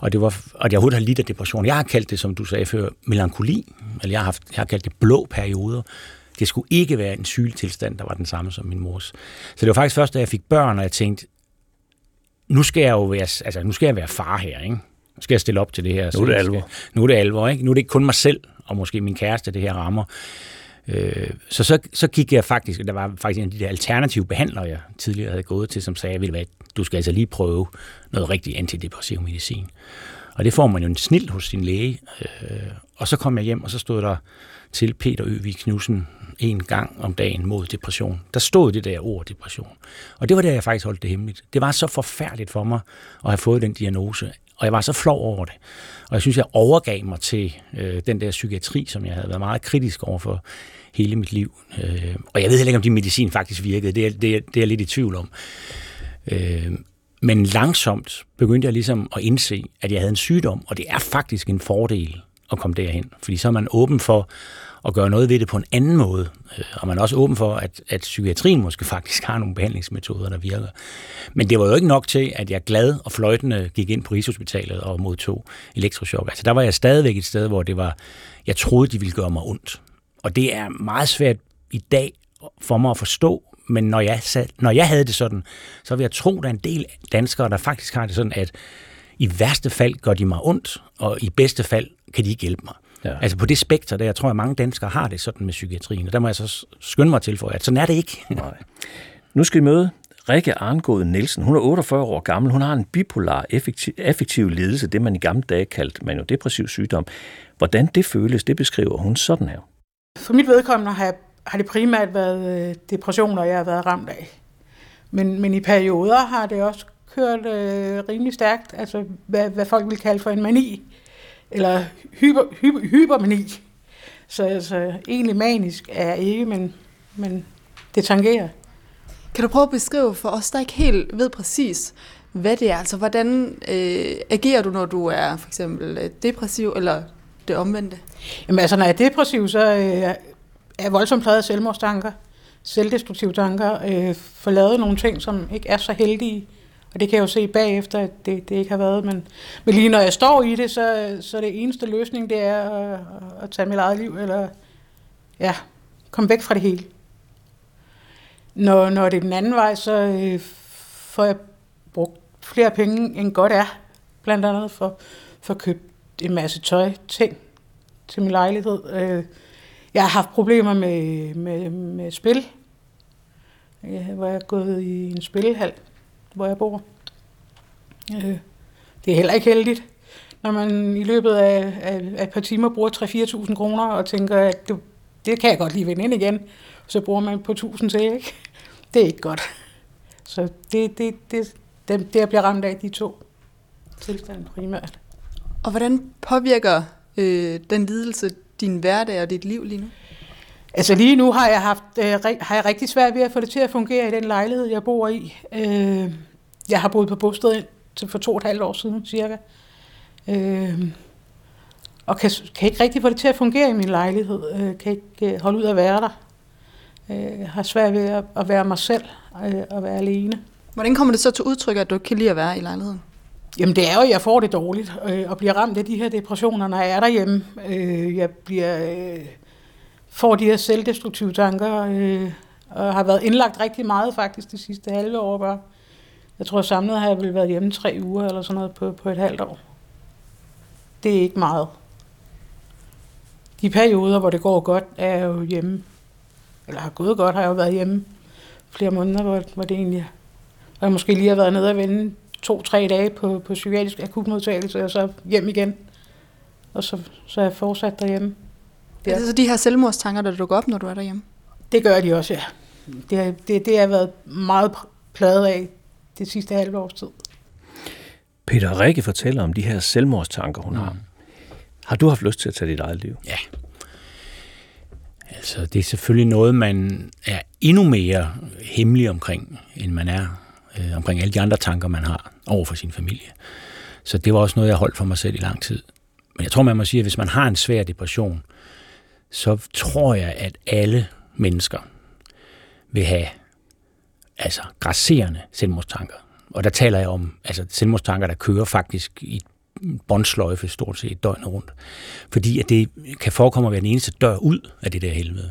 F: Og, det var, og jeg overhovedet har lidt af depression. Jeg har kaldt det, som du sagde før, melankoli. Eller jeg har, haft, jeg har kaldt det blå perioder. Det skulle ikke være en sygelig tilstand, der var den samme som min mors. Så det var faktisk først, da jeg fik børn, og jeg tænkte, nu skal jeg jo være, altså, nu skal jeg være far her, ikke? Nu skal jeg stille op til det her.
C: Nu er det alvor.
F: Nu er det alvor, ikke? Nu er det ikke kun mig selv, og måske min kæreste, det her rammer. Øh, så, så så gik jeg faktisk, der var faktisk en af de der alternative behandlere, jeg tidligere havde gået til, som sagde, at du skal altså lige prøve noget rigtig antidepressiv medicin. Og det får man jo en snilt hos sin læge. Øh, og så kom jeg hjem, og så stod der til Peter Øvig Knudsen en gang om dagen mod depression. Der stod det der ord depression. Og det var der, jeg faktisk holdt det hemmeligt. Det var så forfærdeligt for mig at have fået den diagnose, og jeg var så flov over det. Og jeg synes, jeg overgav mig til øh, den der psykiatri, som jeg havde været meget kritisk over for hele mit liv. Øh, og jeg ved heller ikke, om de medicin faktisk virkede. Det er, det er, det er jeg lidt i tvivl om. Øh, men langsomt begyndte jeg ligesom at indse, at jeg havde en sygdom, og det er faktisk en fordel at komme derhen. Fordi så er man åben for at gøre noget ved det på en anden måde. Øh, og man er også åben for, at, at psykiatrien måske faktisk har nogle behandlingsmetoder, der virker. Men det var jo ikke nok til, at jeg glad og fløjtende gik ind på Rigshospitalet og modtog elektroshock. Altså der var jeg stadigvæk et sted, hvor det var, jeg troede, de ville gøre mig ondt. Og det er meget svært i dag for mig at forstå, men når jeg, når jeg havde det sådan, så vil jeg tro, at der er en del danskere, der faktisk har det sådan, at i værste fald gør de mig ondt, og i bedste fald kan de ikke hjælpe mig. Ja. Altså på det spekter der, jeg tror jeg, mange danskere har det sådan med psykiatrien, og der må jeg så skynde mig til for, at sådan er det ikke. Nej.
C: Nu skal vi møde Rikke Arngård Nielsen. Hun er 48 år gammel. Hun har en bipolar affektiv, affektiv lidelse, det man i gamle dage kaldte maniodepressiv sygdom. Hvordan det føles, det beskriver hun sådan her.
D: For mit vedkommende har, har det primært været øh, depressioner, jeg har været ramt af. Men, men i perioder har det også kørt øh, rimelig stærkt, altså hvad, hvad folk vil kalde for en mani, eller hyper, hyper, hypermani. Så altså, egentlig manisk er jeg ikke, men, men det tangerer.
G: Kan du prøve at beskrive for os, der ikke helt ved præcis, hvad det er? Altså, hvordan øh, agerer du, når du er for eksempel øh, depressiv, eller det omvendte?
D: Jamen altså, når jeg er depressiv, så øh, er jeg voldsomt pladet af selvmordstanker, selvdestruktive tanker, øh, får lavet nogle ting, som ikke er så heldige. Og det kan jeg jo se bagefter, at det, det ikke har været. Men, men lige når jeg står i det, så, så det eneste løsning, det er at, at tage mit eget liv, eller ja, komme væk fra det hele. Når, når det er den anden vej, så øh, får jeg brugt flere penge, end godt er. Blandt andet for, for at købe en masse tøj, ting til min lejlighed. Øh, jeg har haft problemer med, med, med spil, ja, hvor jeg er gået i en spilhal, hvor jeg bor. Øh, det er heller ikke heldigt, når man i løbet af, af, af et par timer bruger 3-4.000 kroner og tænker, at det, det kan jeg godt lige vende ind igen. Så bruger man på 1.000 til, ikke? Det er ikke godt. Så det, det, det, det, det jeg bliver ramt af, de to tilstande primært.
G: Og hvordan påvirker øh, den lidelse din hverdag og dit liv lige nu?
D: Altså lige nu har jeg haft øh, har jeg rigtig svært ved at få det til at fungere i den lejlighed, jeg bor i. Øh, jeg har boet på bosted til for to og et halvt år siden cirka. Øh, og kan, kan ikke rigtig få det til at fungere i min lejlighed. Øh, kan ikke øh, holde ud at være der. Øh, har svært ved at, at være mig selv øh, og være alene.
G: Hvordan kommer det så til udtryk, at du ikke kan lide at være i lejligheden?
D: Jamen det er jo, at jeg får det dårligt øh, og bliver ramt af de her depressioner, når jeg er derhjemme. Øh, jeg bliver, øh, får de her selvdestruktive tanker øh, og har været indlagt rigtig meget faktisk de sidste halve år bare. Jeg tror samlet har jeg vel været hjemme tre uger eller sådan noget på, på et halvt år. Det er ikke meget. De perioder, hvor det går godt, er jeg jo hjemme. Eller har gået godt, har jeg jo været hjemme flere måneder, hvor, hvor det egentlig... Og jeg måske lige har været nede og vende to-tre dage på, på psykiatrisk akutmodtagelse, og så hjem igen. Og så, så er jeg fortsat derhjemme.
G: Ja. Er det så de her selvmordstanker, der dukker op, når du er derhjemme?
D: Det gør de også, ja. Det, det, det har jeg været meget pladet af det sidste halve års tid.
C: Peter Rikke fortæller om de her selvmordstanker, hun har. Har du haft lyst til at tage dit eget liv?
F: Ja. Altså, det er selvfølgelig noget, man er endnu mere hemmelig omkring, end man er øh, omkring alle de andre tanker, man har over for sin familie. Så det var også noget, jeg holdt for mig selv i lang tid. Men jeg tror, man må sige, at hvis man har en svær depression, så tror jeg, at alle mennesker vil have altså grasserende selvmordstanker. Og der taler jeg om altså selvmordstanker, der kører faktisk i båndsløjfe stort set døgnet rundt. Fordi at det kan forekomme at være den eneste dør ud af det der helvede.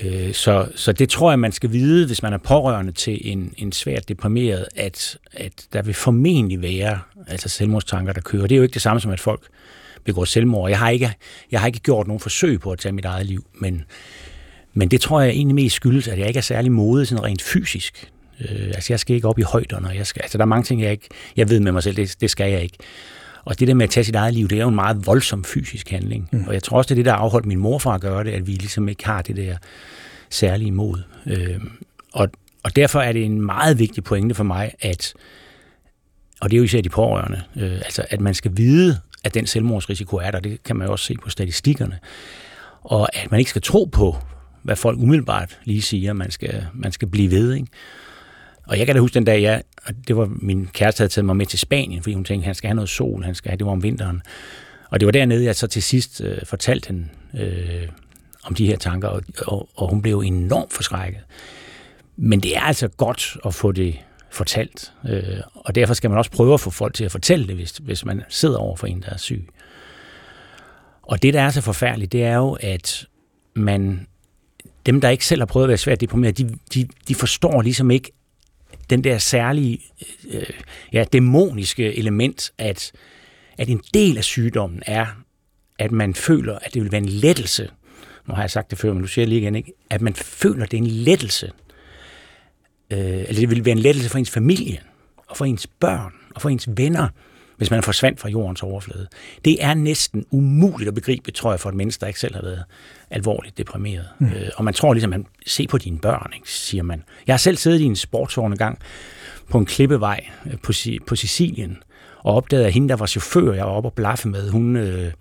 F: Øh, så, så det tror jeg, man skal vide, hvis man er pårørende til en, en svært deprimeret, at, at der vil formentlig være altså selvmordstanker, der kører. Det er jo ikke det samme som, at folk begår selvmord. Jeg har ikke, jeg har ikke gjort nogen forsøg på at tage mit eget liv, men, men det tror jeg egentlig mest skyldes, at jeg ikke er særlig modig sådan rent fysisk. Øh, altså jeg skal ikke op i højderne, jeg skal, altså der er mange ting, jeg ikke, jeg ved med mig selv, det, det skal jeg ikke. Og det der med at tage sit eget liv, det er jo en meget voldsom fysisk handling. Mm. Og jeg tror også, det er det, der afholdt min mor fra at gøre det, at vi ligesom ikke har det der særlige mod. Øh, og, og derfor er det en meget vigtig pointe for mig, at, og det er jo især de pårørende, øh, altså at man skal vide, at den selvmordsrisiko er der, det kan man jo også se på statistikkerne, og at man ikke skal tro på, hvad folk umiddelbart lige siger, man skal, man skal blive ved. Ikke? Og jeg kan da huske den dag, jeg, det var min kæreste havde taget mig med til Spanien, fordi hun tænkte, han skal have noget sol, han skal have, det var om vinteren. Og det var dernede, jeg så til sidst øh, fortalte hende øh, om de her tanker, og, og, og hun blev enormt forskrækket. Men det er altså godt at få det fortalt, øh, og derfor skal man også prøve at få folk til at fortælle det, hvis, hvis man sidder over for en, der er syg. Og det, der er så forfærdeligt, det er jo, at man, dem, der ikke selv har prøvet at være svært deprimeret, de, de, de forstår ligesom ikke den der særlige, øh, ja, dæmoniske element, at, at en del af sygdommen er, at man føler, at det vil være en lettelse. Nu har jeg sagt det før, men nu siger jeg lige igen, ikke? at man føler, at det er en lettelse. Øh, eller det vil være en lettelse for ens familie, og for ens børn, og for ens venner, hvis man er forsvandt fra jordens overflade. Det er næsten umuligt at begribe, tror jeg, for et menneske, der ikke selv har været alvorligt deprimeret. Mm. Øh, og man tror ligesom, man se på dine børn, ikke, siger man. Jeg har selv siddet i en sportsvogn gang på en klippevej øh, på, på Sicilien, og opdagede, at hende, der var chauffør, jeg var oppe og blaffe med, hun øh,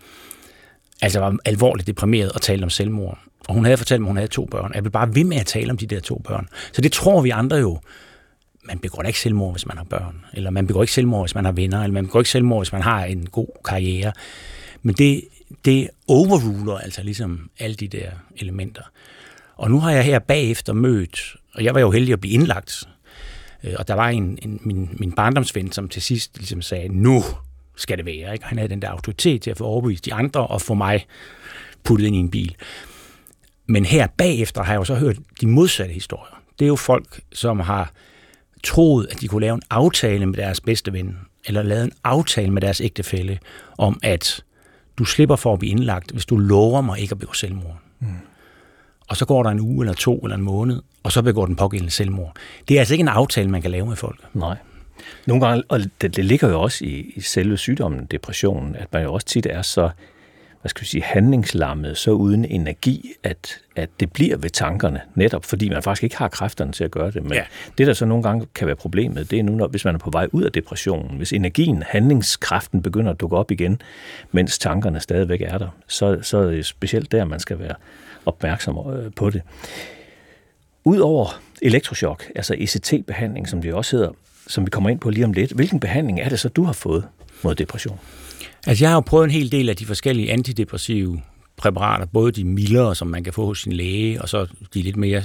F: altså var alvorligt deprimeret og talte om selvmord. Og hun havde fortalt mig, at hun havde to børn. Jeg vil bare ved med at tale om de der to børn. Så det tror vi andre jo man begår ikke selvmord, hvis man har børn, eller man begår ikke selvmord, hvis man har venner, eller man begår ikke selvmord, hvis man har en god karriere. Men det, det overruler altså ligesom alle de der elementer. Og nu har jeg her bagefter mødt, og jeg var jo heldig at blive indlagt, øh, og der var en, en min, min barndomsven, som til sidst ligesom sagde, nu skal det være. Ikke? Han havde den der autoritet til at få overbevist de andre og få mig puttet ind i en bil. Men her bagefter har jeg jo så hørt de modsatte historier. Det er jo folk, som har troet, at de kunne lave en aftale med deres bedste ven, eller lave en aftale med deres ægtefælle, om at du slipper for at blive indlagt, hvis du lover mig ikke at begå selvmord. Mm. Og så går der en uge eller to eller en måned, og så begår den pågældende selvmord. Det er altså ikke en aftale, man kan lave med folk.
C: Nej. Nogle gange, og det, det ligger jo også i, i selve sygdommen, depressionen, at man jo også tit er så hvad skal vi sige, handlingslammet, så uden energi, at, at det bliver ved tankerne, netop fordi man faktisk ikke har kræfterne til at gøre det. Men ja. det, der så nogle gange kan være problemet, det er nu, når, hvis man er på vej ud af depressionen, hvis energien, handlingskraften begynder at dukke op igen, mens tankerne stadigvæk er der, så, så er det specielt der, man skal være opmærksom øh, på det. Udover elektroshock, altså ECT-behandling, som det også hedder, som vi kommer ind på lige om lidt, hvilken behandling er det så, du har fået mod depression?
F: Altså, jeg har jo prøvet en hel del af de forskellige antidepressive præparater, både de mildere, som man kan få hos sin læge, og så de lidt mere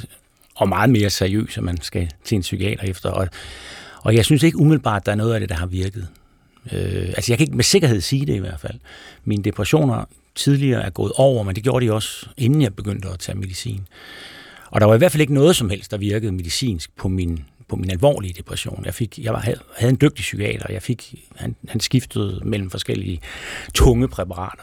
F: og meget mere seriøse, man skal til en psykiater efter. Og, og jeg synes ikke umiddelbart, at der er noget af det, der har virket. Øh, altså, jeg kan ikke med sikkerhed sige det i hvert fald. Mine depressioner tidligere er gået over, men det gjorde de også, inden jeg begyndte at tage medicin. Og der var i hvert fald ikke noget som helst, der virkede medicinsk på min på min alvorlige depression. Jeg, fik, jeg var, havde en dygtig psykiater, jeg fik, han, han skiftede mellem forskellige tunge præparater.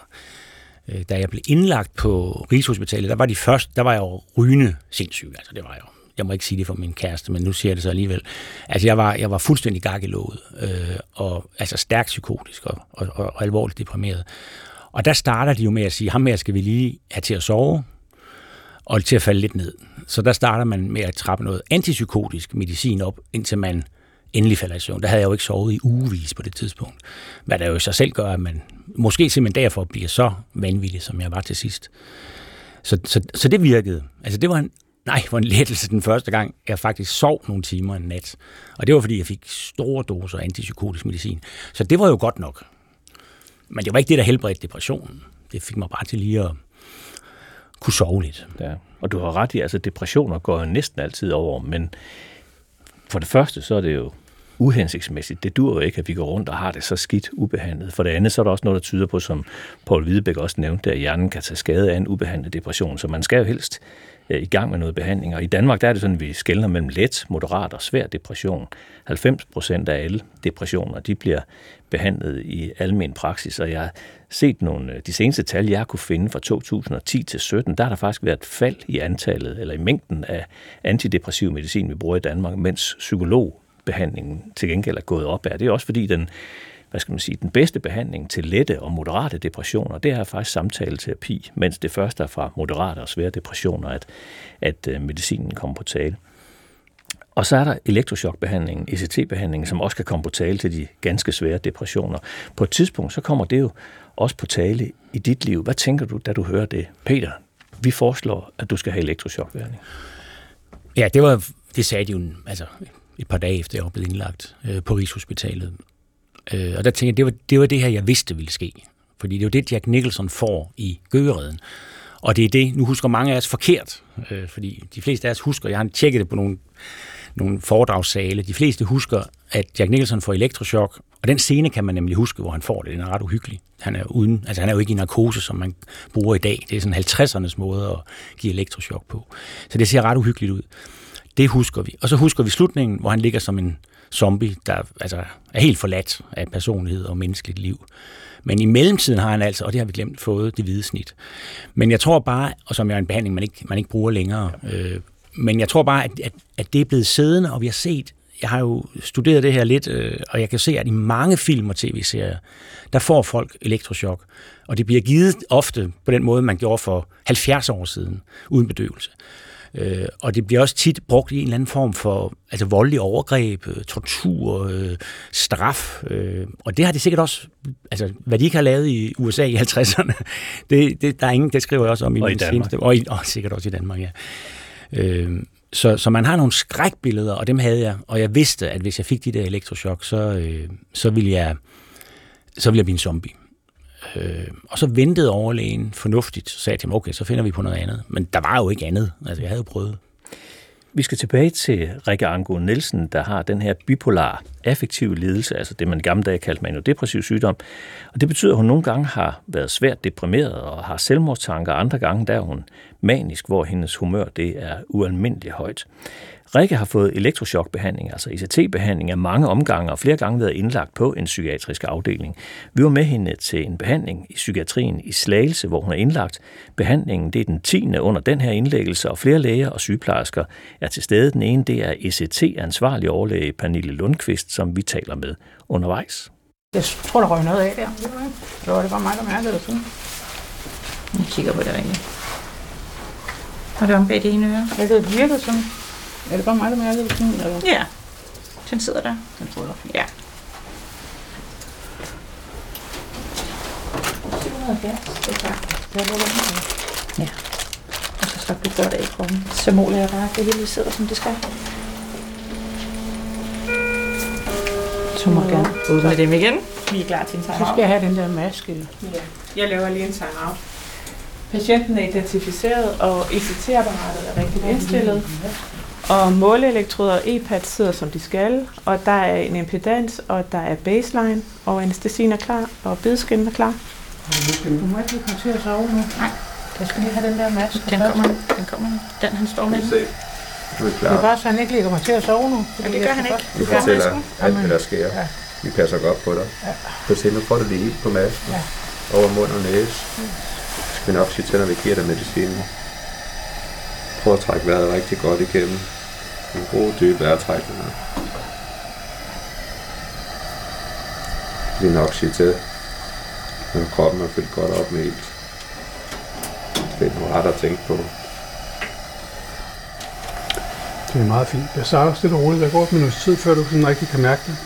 F: Øh, da jeg blev indlagt på Rigshospitalet, der var de første, der var jeg jo rygende sindssyg. Altså, det var jeg jo. Jeg må ikke sige det for min kæreste, men nu siger jeg det så alligevel. Altså, jeg var, jeg var fuldstændig gakkelået, øh, og altså stærkt psykotisk og, og, og, og alvorligt deprimeret. Og der starter de jo med at sige, ham her skal vi lige have til at sove, og til at falde lidt ned. Så der starter man med at trappe noget antipsykotisk medicin op, indtil man endelig falder i søvn. Der havde jeg jo ikke sovet i ugevis på det tidspunkt. Hvad der jo i sig selv gør, at man måske simpelthen derfor bliver så vanvittig, som jeg var til sidst. Så, så, så det virkede. Altså det var en, nej, var en lettelse den første gang, jeg faktisk sov nogle timer en nat. Og det var, fordi jeg fik store doser antipsykotisk medicin. Så det var jo godt nok. Men det var ikke det, der helbredte depressionen. Det fik mig bare til lige at kunne sove lidt.
C: Ja. Og du har ret i, altså depressioner går jo næsten altid over, men for det første, så er det jo uhensigtsmæssigt. Det dur jo ikke, at vi går rundt og har det så skidt ubehandlet. For det andet, så er der også noget, der tyder på, som Paul Hvidebæk også nævnte, at hjernen kan tage skade af en ubehandlet depression. Så man skal jo helst Øh, i gang med noget behandling. Og i Danmark der er det sådan, at vi skældner mellem let, moderat og svær depression. 90 procent af alle depressioner, de bliver behandlet i almen praksis, og jeg har set nogle, øh, de seneste tal, jeg kunne finde fra 2010 til 17, der har der faktisk været et fald i antallet, eller i mængden af antidepressiv medicin, vi bruger i Danmark, mens psykologbehandlingen til gengæld er gået op af. Det er også fordi den, hvad skal man sige, den bedste behandling til lette og moderate depressioner, det er faktisk samtaleterapi, mens det første er fra moderate og svære depressioner, at, at øh, medicinen kommer på tale. Og så er der elektrochokbehandlingen, ECT-behandlingen, som også kan komme på tale til de ganske svære depressioner. På et tidspunkt, så kommer det jo også på tale i dit liv. Hvad tænker du, da du hører det? Peter, vi foreslår, at du skal have elektrochokbehandling.
F: Ja, det, var, det sagde de jo altså, et par dage efter, jeg var blevet indlagt øh, på Rigshospitalet. Øh, og der tænkte jeg, det var, det var det her, jeg vidste ville ske. Fordi det er jo det, Jack Nicholson får i Gøgereden. Og det er det, nu husker mange af os forkert, øh, fordi de fleste af os husker, jeg har tjekket det på nogle nogle foredragssale. De fleste husker, at Jack Nicholson får elektroshock, og den scene kan man nemlig huske, hvor han får det. Den er ret uhyggelig. Han er, uden, altså han er jo ikke i narkose, som man bruger i dag. Det er sådan 50'ernes måde at give elektroshock på. Så det ser ret uhyggeligt ud. Det husker vi. Og så husker vi slutningen, hvor han ligger som en zombie, der altså, er helt forladt af personlighed og menneskeligt liv. Men i mellemtiden har han altså, og det har vi glemt, fået det hvide snit. Men jeg tror bare, og som er en behandling, man ikke, man ikke bruger længere, øh, men jeg tror bare, at, at, at det er blevet siddende, og vi har set, jeg har jo studeret det her lidt, øh, og jeg kan se, at i mange film og tv-serier, der får folk elektroshock. Og det bliver givet ofte på den måde, man gjorde for 70 år siden, uden bedøvelse. Øh, og det bliver også tit brugt i en eller anden form for altså voldelig overgreb, øh, tortur, øh, straf. Øh, og det har de sikkert også, altså hvad de ikke har lavet i USA i 50'erne, det, det, der er ingen, det skriver jeg også om i
C: og
F: min
C: i seneste.
F: Og, i, og sikkert også i Danmark, ja. Øh, så, så man har nogle skrækbilleder, og dem havde jeg, og jeg vidste, at hvis jeg fik de der elektroshock, så, øh, så, ville jeg, så ville jeg blive en zombie. Øh, og så ventede overlægen fornuftigt, så sagde jeg til ham, okay, så finder vi på noget andet. Men der var jo ikke andet, altså jeg havde jo prøvet.
C: Vi skal tilbage til Rikke Ango Nielsen, der har den her bipolar affektive lidelse, altså det man gamle dage kaldte manodepressiv sygdom. Og det betyder, at hun nogle gange har været svært deprimeret og har selvmordstanker, andre gange der er hun manisk, hvor hendes humør det er ualmindeligt højt. Rikke har fået elektroshockbehandling, altså ICT-behandling af mange omgange og flere gange været indlagt på en psykiatrisk afdeling. Vi var med hende til en behandling i psykiatrien i Slagelse, hvor hun er indlagt. Behandlingen det er den 10. under den her indlæggelse, og flere læger og sygeplejersker er til stede. Den ene det er ECT-ansvarlig overlæge Pernille Lundqvist, som vi taler med undervejs.
D: Jeg tror, der røg noget af der. Så var det bare mig, der mærkede det sådan.
H: Jeg kigger på det ringe. Og det er om bag det ene øre.
D: Ja, det virkede sådan. Er det bare mig, der mærkede det sådan? Eller?
H: Ja, den sidder der.
D: Jeg tror der.
H: Ja.
D: 770, det er klart. Det er lidt
H: Ja. Og så slap du godt af i kroppen. Så måler jeg bare, at det hele sidder, som det skal. Så må du gerne åbne dem igen. Vi er klar til en
D: Så skal jeg have den der maske.
I: Jeg laver lige en time-out. Patienten er identificeret, og ECT-apparatet er rigtigt indstillet. Og måleelektroder og e-pad sidder som de skal, og der er en impedans, og der er baseline, og anestesien er klar, og bedeskinnen er klar.
D: Du må ikke komme til at sove nu.
H: Nej.
D: Jeg skal lige have den der maske.
H: Den kommer, den kommer. Den han står med.
E: Vi? Du er
D: Det er
E: klar.
D: bare så han ikke lige kommer til at sove nu.
H: Ja, det gør han ikke. Gør
E: fortæller alt, hvad der sker.
D: Ja.
E: Vi passer godt på dig. Så se, nu får du lige på masken.
D: Ja.
E: Over mund og næse. Skal vi nok sige til, når vi giver dig medicinen. Prøv at trække vejret rigtig godt igennem. En god dyb vejrtrækning. Det er nok sige til, når kroppen er fyldt godt op med ilt. Det er nogle ret at tænke på.
A: Det er meget fint. Jeg starter stille og roligt. Der går et minut tid, før du sådan rigtig kan mærke det.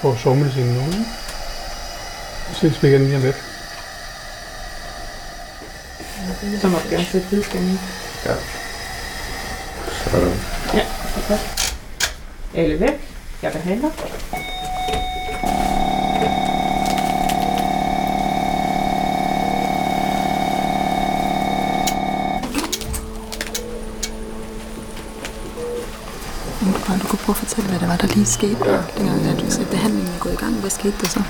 A: For sovemedicinen nu, ikke? Så ses vi igen lige om lidt.
I: Så må du gerne sætte bedeskinnen.
E: Sådan.
I: Alle væk. Jeg behandler.
G: Bare du kunne prøve at fortælle, hvad det var, der lige skete, ja. dengang at du sagde, behandlingen er gået i gang. Hvad skete der så?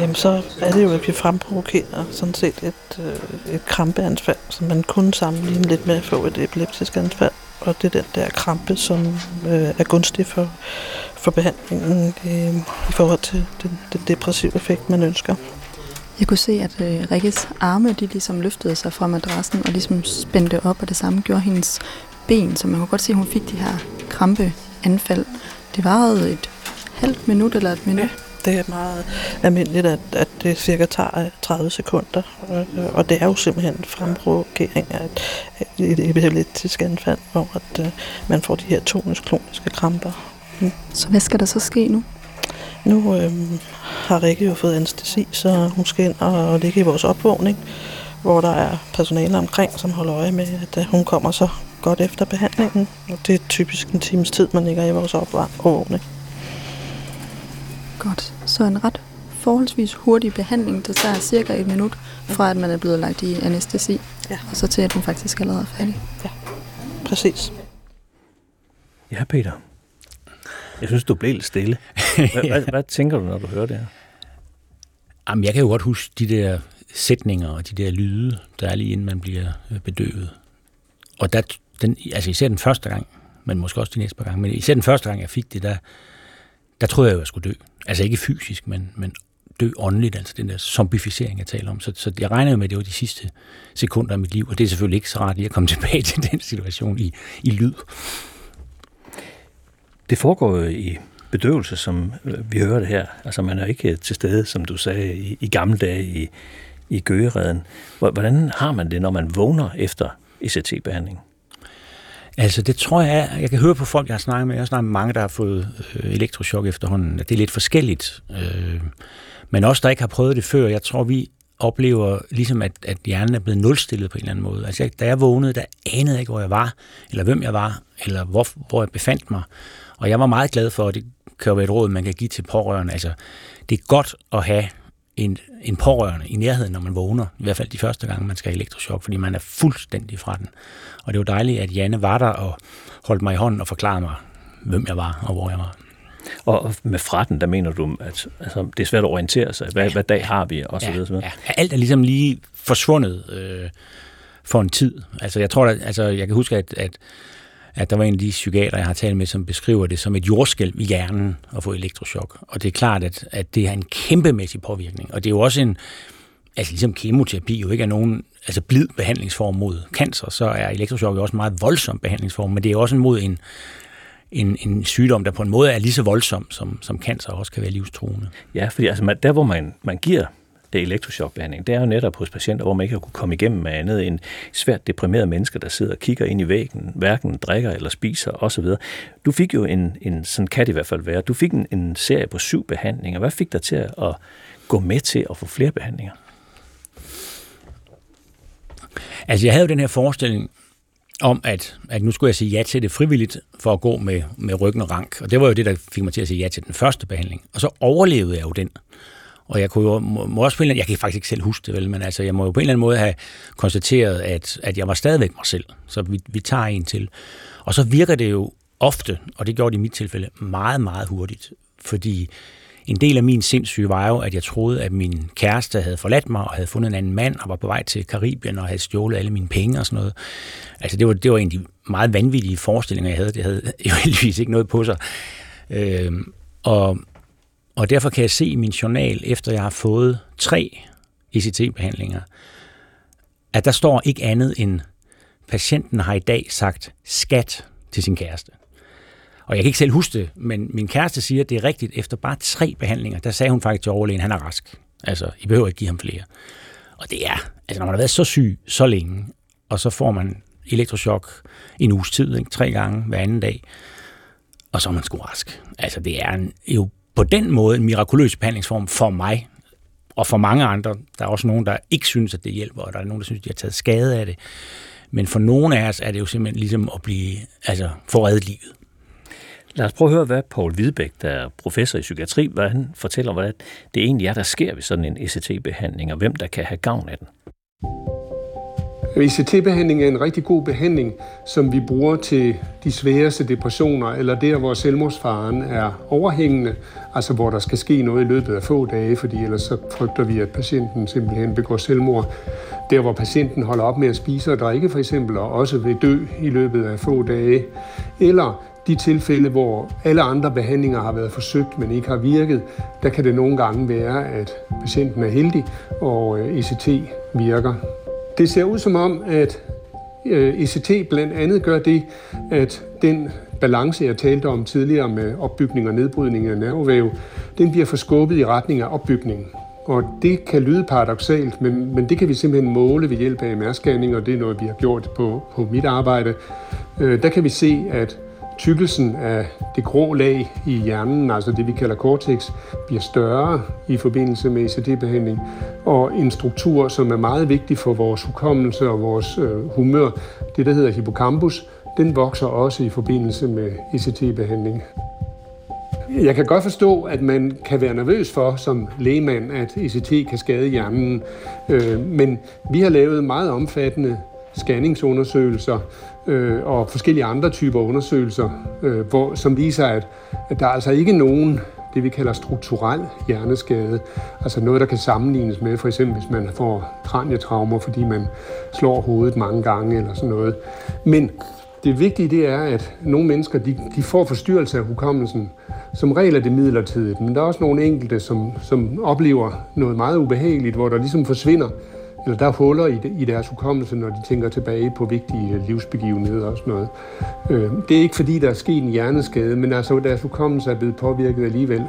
J: Jamen, så er det jo, at vi fremprovokerer sådan set et, øh, et krampeanfald, som man kunne sammenligne lidt med at få et epileptisk anfald. Og det er den der krampe, som øh, er gunstig for, for behandlingen øh, i forhold til den, den depressive effekt, man ønsker.
G: Jeg kunne se, at øh, Rikkes arme, de ligesom løftede sig fra madrassen og ligesom spændte op, og det samme gjorde hendes ben, så man kunne godt se, at hun fik de her krampeanfald. Det varede et halvt minut eller et minut.
J: Ja. Det er meget almindeligt, at, at det cirka tager 30 sekunder, og, og det er jo simpelthen fremprovokering af et, et epileptisk anfald, hvor at, uh, man får de her tonisk-kloniske kramper.
G: Så hvad skal der så ske nu?
J: Nu øhm, har Rikke jo fået anestesi, så hun skal ind og, og ligge i vores opvågning, hvor der er personale omkring, som holder øje med, at øh, hun kommer så godt efter behandlingen. Og det er typisk en times tid, man ligger i vores opvågning.
G: Godt. Så en ret forholdsvis hurtig behandling, der tager cirka et minut, fra at man er blevet lagt i anestesi,
J: Ja.
G: og så til at hun faktisk allerede er færdig.
J: Præcis.
C: Ja, Peter. Jeg synes, du blev lidt stille. Hvad, hvad, hvad tænker du, når du hører det her?
F: Jamen, jeg kan jo godt huske de der sætninger og de der lyde, der er lige inden man bliver øh, bedøvet. Og der, den, altså især den første gang, men måske også de næste par gange, men især den første gang, jeg fik det, der, der troede jeg jo, jeg skulle dø. Altså ikke fysisk, men, men dø åndeligt, altså den der zombificering, jeg taler om. Så, så jeg regnede med, at det var de sidste sekunder af mit liv, og det er selvfølgelig ikke så rart lige at komme tilbage til den situation i, i lyd.
C: Det foregår jo i bedøvelse, som vi hører det her. Altså man er ikke til stede, som du sagde, i, i gamle dage i, i Gøgereden. Hvordan har man det, når man vågner efter ECT-behandling?
F: Altså, det tror jeg, jeg kan høre på folk, jeg har snakket med. Jeg har snakket med mange, der har fået øh, elektroshock efterhånden. At det er lidt forskelligt. Øh, men også der ikke har prøvet det før, jeg tror, vi oplever ligesom, at, at hjernen er blevet nulstillet på en eller anden måde. Altså, jeg, da jeg vågnede, der anede jeg ikke, hvor jeg var, eller hvem jeg var, eller hvor, hvor jeg befandt mig. Og jeg var meget glad for, at det kan jo være et råd, man kan give til pårørende. Altså, det er godt at have en, en pårørende i nærheden, når man vågner. I hvert fald de første gange, man skal have elektroshock, fordi man er fuldstændig fra den. Og det var dejligt, at Janne var der og holdt mig i hånden og forklarede mig, hvem jeg var og hvor jeg var.
C: Og med fretten, der mener du, at altså, det er svært at orientere sig. Hvad, ja. hvad dag har vi? Og så
F: ja,
C: videre.
F: Ja. Alt er ligesom lige forsvundet øh, for en tid. Altså, jeg tror, at, altså, jeg kan huske, at, at, at der var en af de psykiater, jeg har talt med, som beskriver det som et jordskælv i hjernen at få elektroshock. Og det er klart, at, at det har en kæmpemæssig påvirkning. Og det er jo også en, altså ligesom kemoterapi jo ikke er nogen altså blid behandlingsform mod cancer, så er elektroshock jo også en meget voldsom behandlingsform, men det er også en mod en, en, en sygdom, der på en måde er lige så voldsom, som, som cancer også kan være livstruende.
C: Ja, fordi altså, man, der hvor man, man giver det elektroshockbehandling, det er jo netop hos patienter, hvor man ikke har kunne komme igennem med andet end svært deprimerede mennesker, der sidder og kigger ind i væggen, hverken drikker eller spiser osv. Du fik jo en, en sådan kan det i hvert fald være, du fik en, en serie på syv behandlinger. Hvad fik dig til at gå med til at få flere behandlinger?
F: Altså, jeg havde jo den her forestilling om, at, at nu skulle jeg sige ja til det frivilligt for at gå med, med ryggen og rank. Og det var jo det, der fik mig til at sige ja til den første behandling. Og så overlevede jeg jo den. Og jeg kunne jo må, må også på en eller anden, jeg kan faktisk ikke selv huske det vel, men altså, jeg må jo på en eller anden måde have konstateret, at, at jeg var stadigvæk mig selv. Så vi, vi tager en til. Og så virker det jo ofte, og det gjorde det i mit tilfælde, meget, meget hurtigt. Fordi en del af min sindssyge var jo, at jeg troede, at min kæreste havde forladt mig og havde fundet en anden mand og var på vej til Karibien og havde stjålet alle mine penge og sådan noget. Altså det var, det var egentlig meget vanvittige forestillinger, jeg havde. Det havde jo heldigvis ikke noget på sig. Øh, og, og derfor kan jeg se i min journal, efter jeg har fået tre ECT-behandlinger, at der står ikke andet end, patienten har i dag sagt skat til sin kæreste. Og jeg kan ikke selv huske det, men min kæreste siger, at det er rigtigt. Efter bare tre behandlinger, der sagde hun faktisk til overlægen, han er rask. Altså, I behøver ikke give ham flere. Og det er, altså når man har været så syg så længe, og så får man elektroshock en uges tid, ikke? tre gange hver anden dag, og så er man sgu rask. Altså det er en, jo på den måde en mirakuløs behandlingsform for mig, og for mange andre. Der er også nogen, der ikke synes, at det hjælper, og der er nogen, der synes, at de har taget skade af det. Men for nogle af os er det jo simpelthen ligesom at blive, altså, få reddet livet.
C: Lad os prøve at høre, hvad Paul Hvidebæk, der er professor i psykiatri, hvad han fortæller, hvad det egentlig er, der sker ved sådan en ECT-behandling, og hvem der kan have gavn af den.
A: ECT-behandling er en rigtig god behandling, som vi bruger til de sværeste depressioner, eller der, hvor selvmordsfaren er overhængende, altså hvor der skal ske noget i løbet af få dage, fordi ellers så frygter vi, at patienten simpelthen begår selvmord. Der, hvor patienten holder op med at spise og drikke for eksempel, og også vil dø i løbet af få dage. Eller de tilfælde, hvor alle andre behandlinger har været forsøgt, men ikke har virket, der kan det nogle gange være, at patienten er heldig, og øh, ECT virker. Det ser ud som om, at øh, ECT blandt andet gør det, at den balance, jeg talte om tidligere med opbygning og nedbrydning af nervevæv, den bliver forskubbet i retning af opbygning. Og det kan lyde paradoxalt, men, men det kan vi simpelthen måle ved hjælp af MR-scanning, og det er noget, vi har gjort på, på mit arbejde. Øh, der kan vi se, at tykkelsen af det grå lag i hjernen, altså det vi kalder cortex, bliver større i forbindelse med ECT-behandling. Og en struktur, som er meget vigtig for vores hukommelse og vores øh, humør, det der hedder hippocampus, den vokser også i forbindelse med ECT-behandling. Jeg kan godt forstå, at man kan være nervøs for som lægemand, at ECT kan skade hjernen. Øh, men vi har lavet meget omfattende scanningsundersøgelser øh, og forskellige andre typer undersøgelser, øh, hvor, som viser, at, at der er altså ikke nogen det vi kalder strukturel hjerneskade, altså noget, der kan sammenlignes med, for eksempel hvis man får kranietraumer, fordi man slår hovedet mange gange eller sådan noget. Men det vigtige det er, at nogle mennesker de, de får forstyrrelse af hukommelsen. Som regel er det midlertidigt, men der er også nogle enkelte, som, som oplever noget meget ubehageligt, hvor der ligesom forsvinder eller der er huller i, i deres hukommelse, når de tænker tilbage på vigtige livsbegivenheder og sådan noget. Øh, det er ikke fordi, der er sket en hjerneskade, men altså deres hukommelse er blevet påvirket alligevel.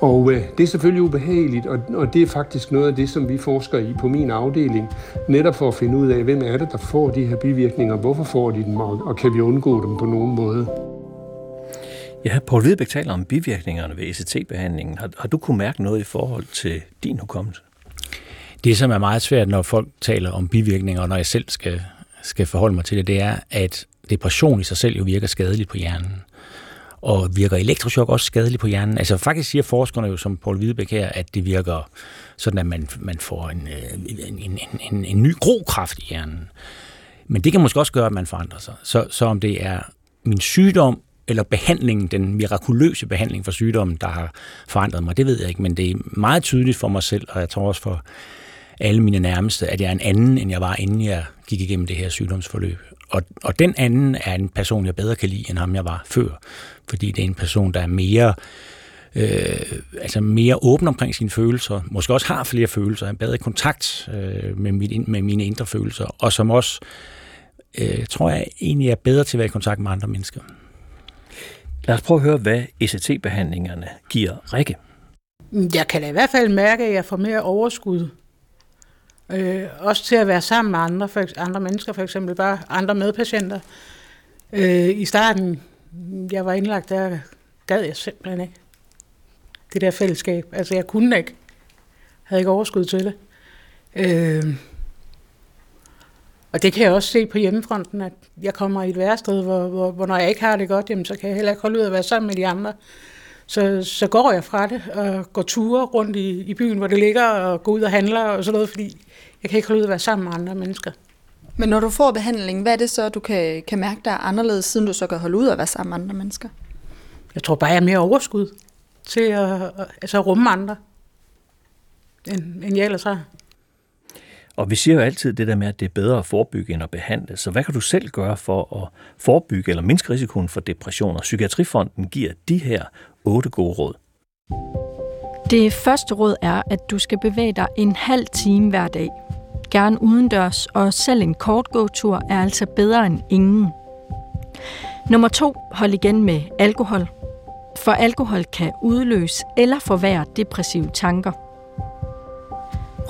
A: Og øh, det er selvfølgelig ubehageligt, og, og det er faktisk noget af det, som vi forsker i på min afdeling, netop for at finde ud af, hvem er det, der får de her bivirkninger, hvorfor får de dem, og, og kan vi undgå dem på nogen måde.
C: Ja, Poul Hvidebæk taler om bivirkningerne ved ECT-behandlingen. Har, har du kunne mærke noget i forhold til din hukommelse?
F: Det, som er meget svært, når folk taler om bivirkninger, og når jeg selv skal, skal forholde mig til det, det er, at depression i sig selv jo virker skadeligt på hjernen. Og virker elektroshock også skadeligt på hjernen? Altså faktisk siger forskerne jo, som Paul Hvidebæk her, at det virker sådan, at man, man får en, en, en, en, en ny grokraft i hjernen. Men det kan måske også gøre, at man forandrer sig. Så, så om det er min sygdom, eller behandlingen, den mirakuløse behandling for sygdommen, der har forandret mig, det ved jeg ikke, men det er meget tydeligt for mig selv, og jeg tror også for alle mine nærmeste, at jeg er en anden, end jeg var, inden jeg gik igennem det her sygdomsforløb. Og, og den anden er en person, jeg bedre kan lide, end ham jeg var før. Fordi det er en person, der er mere, øh, altså mere åben omkring sine følelser, måske også har flere følelser, en bedre kontakt øh, med, mit, med mine indre følelser, og som også, øh, tror jeg, egentlig er bedre til at være i kontakt med andre mennesker.
C: Lad os prøve at høre, hvad ECT-behandlingerne giver Rikke.
D: Jeg kan da i hvert fald mærke, at jeg får mere overskud. Øh, også til at være sammen med andre, for, andre mennesker, for eksempel bare andre medpatienter. Øh, I starten, jeg var indlagt, der gad jeg simpelthen ikke. Det der fællesskab. Altså, jeg kunne ikke. Jeg havde ikke overskud til det. Øh, og det kan jeg også se på hjemmefronten, at jeg kommer i et værsted, hvor, hvor, hvor når jeg ikke har det godt, jamen, så kan jeg heller ikke holde ud at være sammen med de andre. Så, så går jeg fra det og går ture rundt i, i byen, hvor det ligger, og går ud og handler og sådan noget, fordi jeg kan ikke holde ud at være sammen med andre mennesker.
G: Men når du får behandling, hvad er det så, du kan, kan mærke, der er anderledes, siden du så kan holde ud at være sammen med andre mennesker?
D: Jeg tror bare, jeg er mere overskud til at, altså at rumme andre, end, end jeg ellers har.
C: Og vi siger jo altid det der med, at det er bedre at forebygge end at behandle. Så hvad kan du selv gøre for at forebygge eller mindske risikoen for depression? Og Psykiatrifonden giver de her otte gode råd.
K: Det første råd er, at du skal bevæge dig en halv time hver dag. Gerne udendørs, og selv en kort gåtur er altså bedre end ingen. Nummer to, hold igen med alkohol. For alkohol kan udløse eller forværre depressive tanker.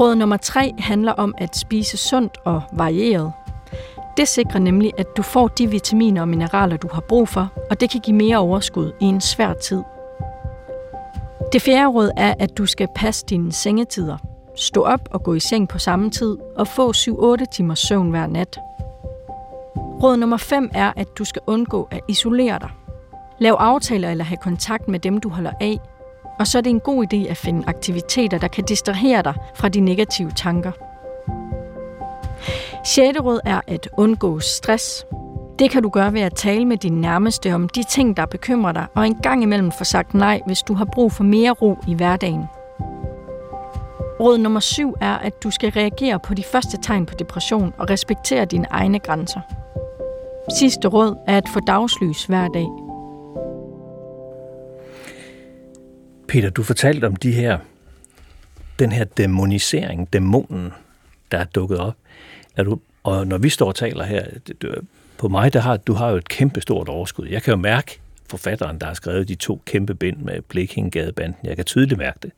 K: Råd nummer tre handler om at spise sundt og varieret. Det sikrer nemlig, at du får de vitaminer og mineraler, du har brug for, og det kan give mere overskud i en svær tid. Det fjerde råd er, at du skal passe dine sengetider. Stå op og gå i seng på samme tid og få 7-8 timers søvn hver nat. Råd nummer 5 er, at du skal undgå at isolere dig. Lav aftaler eller have kontakt med dem, du holder af. Og så er det en god idé at finde aktiviteter, der kan distrahere dig fra de negative tanker. Sjette råd er at undgå stress. Det kan du gøre ved at tale med din nærmeste om de ting, der bekymrer dig, og en gang imellem få sagt nej, hvis du har brug for mere ro i hverdagen. Råd nummer syv er, at du skal reagere på de første tegn på depression og respektere dine egne grænser. Sidste råd er at få dagslys hver dag.
C: Peter, du fortalte om de her, den her demonisering, dæmonen, der er dukket op. Er du, og når vi står og taler her, på mig, der har, du har jo et kæmpe stort overskud. Jeg kan jo mærke forfatteren, der har skrevet de to kæmpe bind med Blekingegadebanden. Jeg kan tydeligt mærke det.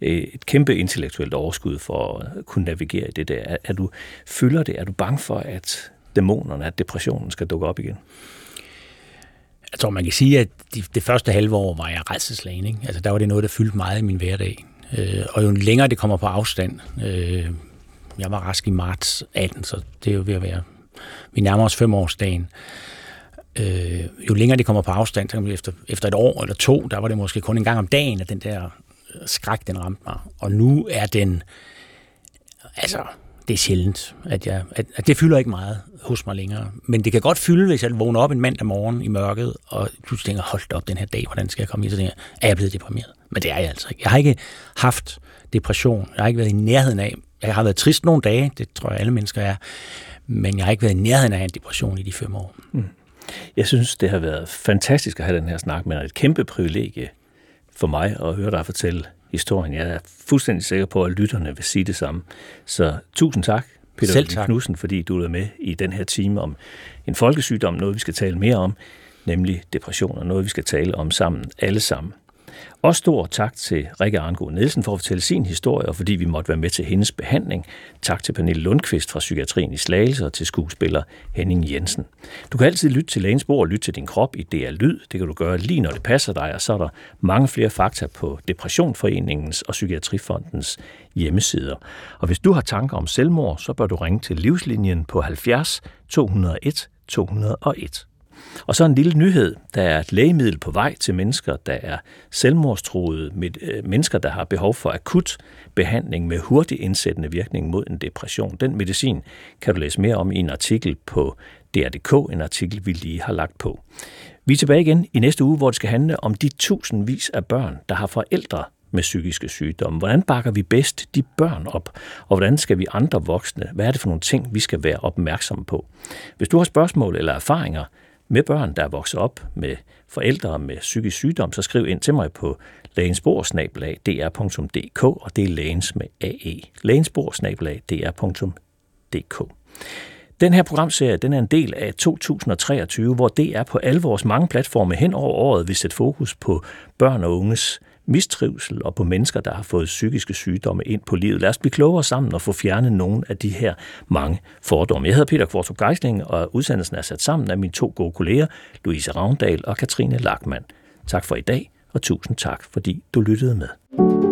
C: Øh, et kæmpe intellektuelt overskud for at kunne navigere i det der. Er, er du, fylder det? Er du bange for, at dæmonerne, at depressionen skal dukke op igen?
F: Jeg tror, man kan sige, at de, det første halve år var jeg redselslagen. Ikke? Altså, der var det noget, der fyldte meget i min hverdag. Øh, og jo længere det kommer på afstand, øh, jeg var rask i marts 18, så det er jo ved at være, vi nærmer os femårsdagen. Øh, jo længere det kommer på afstand, så efter, efter et år eller to, der var det måske kun en gang om dagen, at den der skræk, den ramte mig. Og nu er den, altså, det er sjældent, at, jeg, at, at det fylder ikke meget hos mig længere. Men det kan godt fylde, hvis jeg vågner op en mandag morgen i mørket, og pludselig tænker, hold op den her dag, hvordan skal jeg komme i Så tænker er jeg blevet deprimeret? Men det er jeg altså ikke. Jeg har ikke haft depression. Jeg har ikke været i nærheden af. Jeg har været trist nogle dage, det tror jeg alle mennesker er, men jeg har ikke været i nærheden af en depression i de fem år. Mm.
C: Jeg synes, det har været fantastisk at have den her snak, men et kæmpe privilegie for mig at høre dig fortælle historien. Jeg er fuldstændig sikker på, at lytterne vil sige det samme. Så tusind tak, Peter Selv tak. Knudsen, fordi du er med i den her time om en folkesygdom, noget vi skal tale mere om, nemlig depression, og noget vi skal tale om sammen, alle sammen. Og stor tak til Rikke Arngo Nielsen for at fortælle sin historie, og fordi vi måtte være med til hendes behandling. Tak til Pernille Lundqvist fra Psykiatrien i Slagelse og til skuespiller Henning Jensen. Du kan altid lytte til Lægens Bord og lytte til din krop i DR Lyd. Det kan du gøre lige når det passer dig, og så er der mange flere fakta på Depressionforeningens og Psykiatrifondens hjemmesider. Og hvis du har tanker om selvmord, så bør du ringe til livslinjen på 70 201 201. Og så en lille nyhed. Der er et lægemiddel på vej til mennesker, der er selvmordstroede, med, øh, mennesker, der har behov for akut behandling med hurtig indsættende virkning mod en depression. Den medicin kan du læse mere om i en artikel på DR.dk, en artikel, vi lige har lagt på. Vi er tilbage igen i næste uge, hvor det skal handle om de tusindvis af børn, der har forældre med psykiske sygdomme. Hvordan bakker vi bedst de børn op? Og hvordan skal vi andre voksne? Hvad er det for nogle ting, vi skal være opmærksomme på? Hvis du har spørgsmål eller erfaringer med børn, der er vokset op med forældre med psykisk sygdom, så skriv ind til mig på lægensbordsnabelag.dr.dk, og det er lægens med AE. lægensbordsnabelag.dr.dk. Den her programserie den er en del af 2023, hvor DR på alle vores mange platforme hen over året vil sætte fokus på børn og unges mistrivsel og på mennesker, der har fået psykiske sygdomme ind på livet. Lad os blive klogere sammen og få fjernet nogle af de her mange fordomme. Jeg hedder Peter Kvartrup Geisling, og udsendelsen er sat sammen af mine to gode kolleger, Louise Ravndal og Katrine Lackmann. Tak for i dag, og tusind tak, fordi du lyttede med.